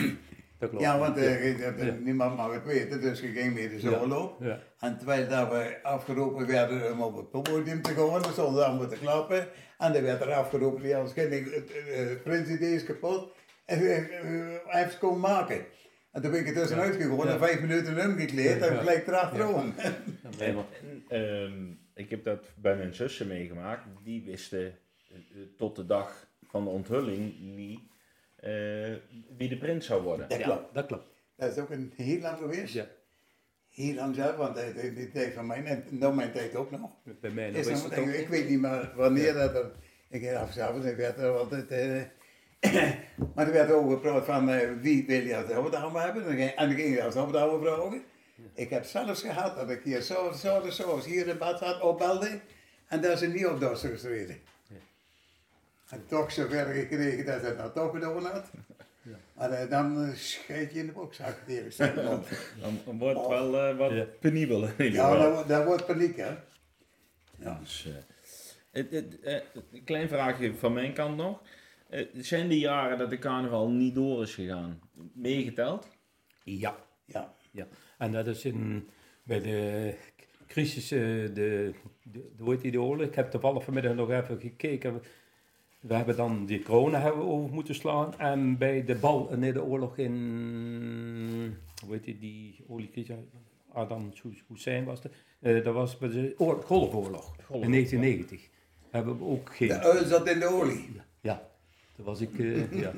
Dat klopt. Ja, want eh, dat- niemand mag het weten, dus je ging weer de. Ja. En terwijl dat we afgeroepen werden om op het podium te gaan, dan stonden we allemaal te klappen. En dan werd er afgeroepen, ja, ons kind, het is kapot. En eh, eh, hij heeft het komen maken. En toen ben ik er tussenuit gegaan en vijf minuten omgekleed en Ja. gelijk erachterom. [laughs] Maar- En, ehm, ik heb dat bij mijn zussen meegemaakt. Die wisten eh, eh, tot de dag van de onthulling niet eh, wie de prins zou worden. Dat ja, klopt. dat klopt. Dat is ook een heel lang geweest. Ja. Heel lang zelf, want in die tijd van mij, en nou mijn tijd ook nog. Bij mij nog is het ook... ik weet niet meer wanneer dat er Ik ging afschaffen, ik werd er altijd... [coughs] maar er werd ook gepraat van eh, wie wil je als overdag hebben. En dan ging- je als overdag vragen. Ik heb zelfs gehad dat ik hier zo, zo, zo, hier in bad zat, opbelde. En dat ze niet op dorst gestreden. En toch zover gekregen dat het nou toch gedaan had. Maar eh, dan uh, scheet je in de zeg. [laughs] Want, Dan, dan wordt het wel eh, wat Ja. penibel Ja, dat, wordt- dat wordt paniek, hè? Ja. Dus, eh, het, het, eh, een klein vraagje van mijn kant nog. Eh, zijn die jaren dat de carnaval niet door is gegaan meegeteld? Ja. Ja. Ja, en dat is in, bij de crisis, eh, de, de, de, hoe heet die, de oorlog. Ik heb toevallig vanmiddag nog even gekeken. We hebben dan die corona hebben we over moeten slaan. En bij de bal, nee, de oorlog in, hoe heet die, die oliecrisis, Adam Hussein was het. Eh, dat was bij de oor- Golfoorlog in 1990. Hebben we ook geen... De uil zat in de olie. Ja, toen was ik, eh, ja.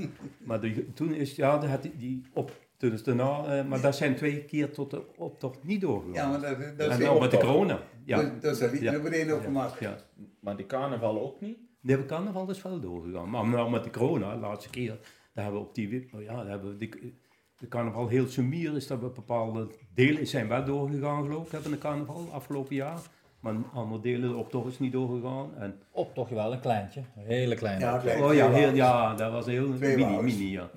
Maar de, toen is, ja, dat had die, die op, toen is daarna, eh, maar daar zijn twee keer tot de optocht niet doorgegaan. Ja, maar dat, dat is en dan met de corona. Ja. Dat, dat is er niet Ja. naar beneden op Ja. gemaakt. ja. Maar die carnaval ook niet? Nee, de carnaval is wel doorgegaan. Maar nou met de corona, de laatste keer, daar hebben we op die, oh ja, daar hebben we die, de carnaval heel sumier is dat we bepaalde delen zijn wel doorgegaan geloof ik, hebben de carnaval afgelopen jaar. Maar andere delen de optocht is niet doorgegaan. En, Op toch wel een kleintje. Een hele kleine. Ja, klein. oh ja, heel, ja, dat was heel Twee mini, mini, ja.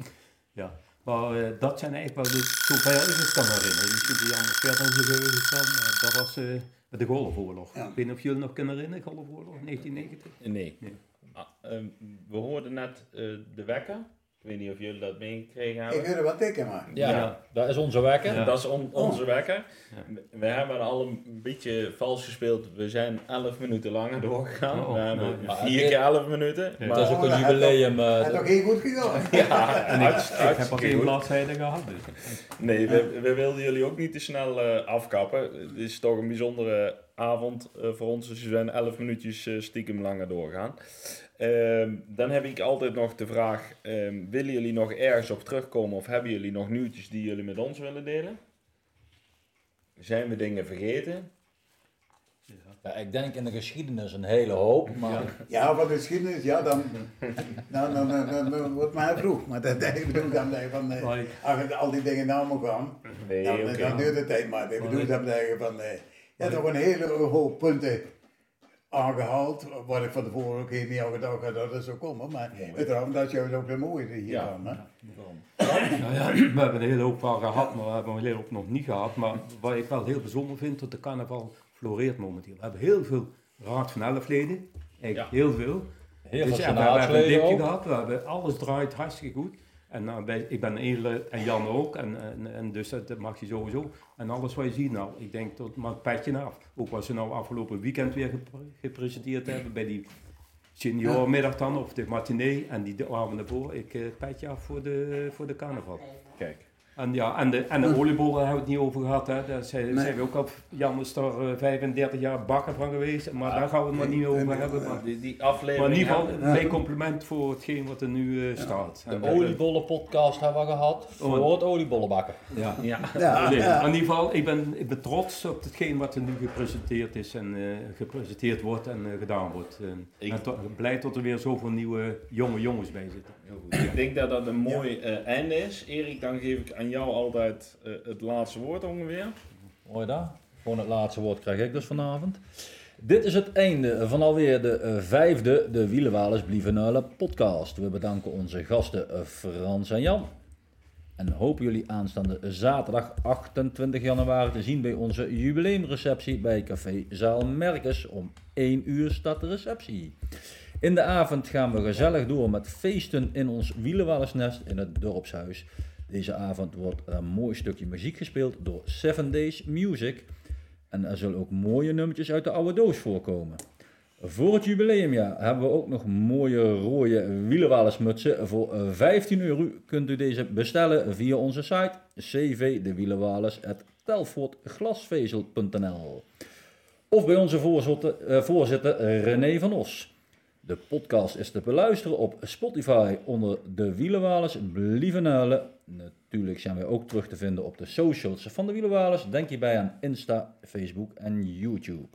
ja. Maar eh, dat zijn eigenlijk wel de, zover ik het kan herinneren. Misschien die andere verder geweest maar dat was eh, de Golfoorlog. Ja. Ik weet niet of jullie nog kunnen herinneren, Golfoorlog 1990? Nee. Nee. Ah, ehm, we hoorden net eh, de wekker. Ik weet niet of jullie dat meegekregen Ik hebben. wil er wat tikken maar. Ja, Ja. dat is onze wekker. Ja. Dat is on- onze wekker. Ja. We hebben al een beetje vals gespeeld. We zijn 11 minuten langer doorgegaan. Oh, we hebben nou, ja. 4 keer 11 minuten. Ja. Maar Dat is ook Oh, een jubileum. Eh, is toch heel goed gegaan. ja, [laughs] En ik, ik heb al geen bladzijde gehad. Dus. Nee, we, we wilden jullie ook niet te snel eh, afkappen. Het is toch een bijzondere avond eh, voor ons. Dus we zijn 11 minuutjes eh, stiekem langer doorgaan. Ehm, dan heb ik altijd nog de vraag: ehm, willen jullie nog ergens op terugkomen of hebben jullie nog nieuwtjes die jullie met ons willen delen? Zijn we dingen vergeten? ja, ik denk in de geschiedenis een hele hoop. Maar Ja, wat de geschiedenis, ja, dan, dan, dan, dan, dan, dan wordt mij vroeg. Maar dat ik bedoel dan van, eh, als je al die dingen nou moet gaan, Nee, dan, duurt het tijd. Maar ik bedoel dan van, eh, je hebt toch een hele hoop punten aangehaald, waar ik van tevoren ook helemaal niet aan gedacht had dat het zou komen. Maar uiteraard, dat is juist ook de mooie hiervan. hè. Nou ja, we hebben een hele hoop wel gehad, maar we hebben een hele hoop nog niet gehad. Maar wat ik wel heel bijzonder vind, dat de carnaval floreert momenteel. We hebben heel veel raad van elfleden, eigenlijk heel veel. heel Dus veel ja, we, hebben een dipje ook. gehad, we hebben, alles draait hartstikke goed. En nou, bij, ik ben Edele en Jan ook, en, en, en dus dat, dat mag je sowieso. En alles wat je ziet nou, ik denk tot maar het petje af. Ook wat ze nou afgelopen weekend weer gepre- gepresenteerd hebben bij die seniormiddag dan, of de matinee en die de avond ervoor. Ik eh, petje af voor de, voor de carnaval. Kijk. En, ja, en, de, en de oliebollen hebben we het niet over gehad. Hè. Daar zijn, Nee. zijn we ook al, Jan is er eh, 35 jaar bakker van geweest. Maar daar gaan we het maar niet over nee, hebben. Maar, Die, die aflevering. maar in ieder geval, klein compliment voor hetgeen wat er nu eh, staat. De dat- oliebollen podcast hebben we gehad voor het oliebollenbakken. Ja. Ja. Ja, Nee, ja. In ieder geval, ik ben, ik ben trots op hetgeen wat er nu gepresenteerd is en eh, gepresenteerd wordt en eh, gedaan wordt. En, Ik- en to- blij dat er weer zoveel nieuwe jonge jongens bij zitten. Heel goed. Ik denk dat dat een mooi eh, einde is. Erik, dan geef ik aan jou altijd eh, het laatste woord ongeveer. Hoor je dat? Gewoon het laatste woord krijg ik dus vanavond. Dit is het einde van alweer de eh, vijfde De Wielenwalers Blievenuilen podcast. We bedanken onze gasten Frans en Jan. En hopen jullie aanstaande zaterdag 28 januari te zien bij onze jubileumreceptie bij Café Zaal Merkes. Om 1 uur start de receptie. In de avond gaan we gezellig door met feesten in ons Wielenwalersnest in het dorpshuis. Deze avond wordt een mooi stukje muziek gespeeld door Seven Days Music. En er zullen ook mooie nummertjes uit de oude doos voorkomen. Voor het jubileumjaar hebben we ook nog mooie rode wielenwalersmutsen. Voor eh, 15 euro kunt u deze bestellen via onze site cvdewielenwalers.telfortglasvezel.nl Of bij onze voorzitter, eh, voorzitter René van Os. De podcast is te beluisteren op Spotify onder de Wielenwalers Blievenuilen. Natuurlijk zijn wij ook terug te vinden op de socials van de Wielenwalers. Denk hierbij aan Insta, Facebook en YouTube.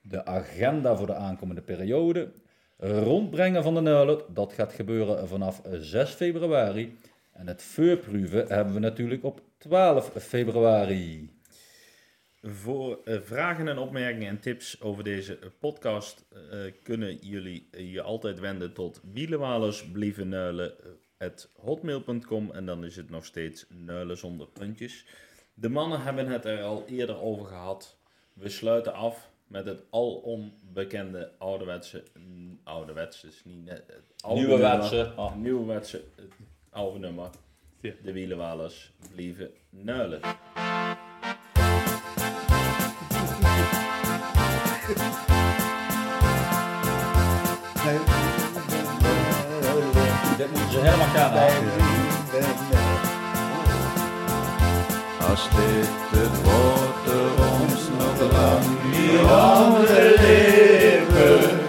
De agenda voor de aankomende periode. rondbrengen van de Nuilen, dat gaat gebeuren vanaf 6 februari. En het voorproeven hebben we natuurlijk op 12 februari. Voor eh, vragen en opmerkingen en tips over deze podcast eh, kunnen jullie je altijd wenden tot wielenwalersblievennuilen.hotmail.com en dan is het nog steeds nuilen zonder puntjes. De mannen hebben het er al eerder over gehad. We sluiten af met het alom bekende ouderwetse, mm, ouderwetse is niet net, het oude Nieuwe nummer. wetse. Ah. Nieuwe wetse, het oude nummer. Ja. De wielenwalers blieven nuilen. Helemaal halen. Als dit het wordt er ons nog lang niet handen leven.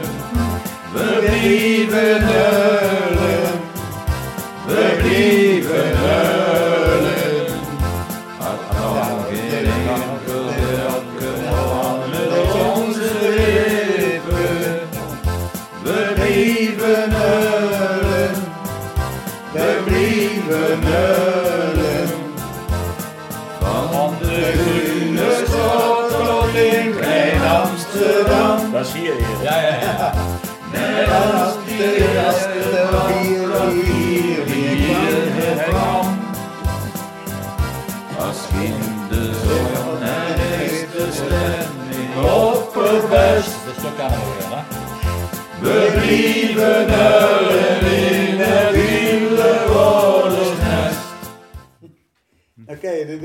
We blieven huilen, er weer, hè? We blieven in het. Oké, dit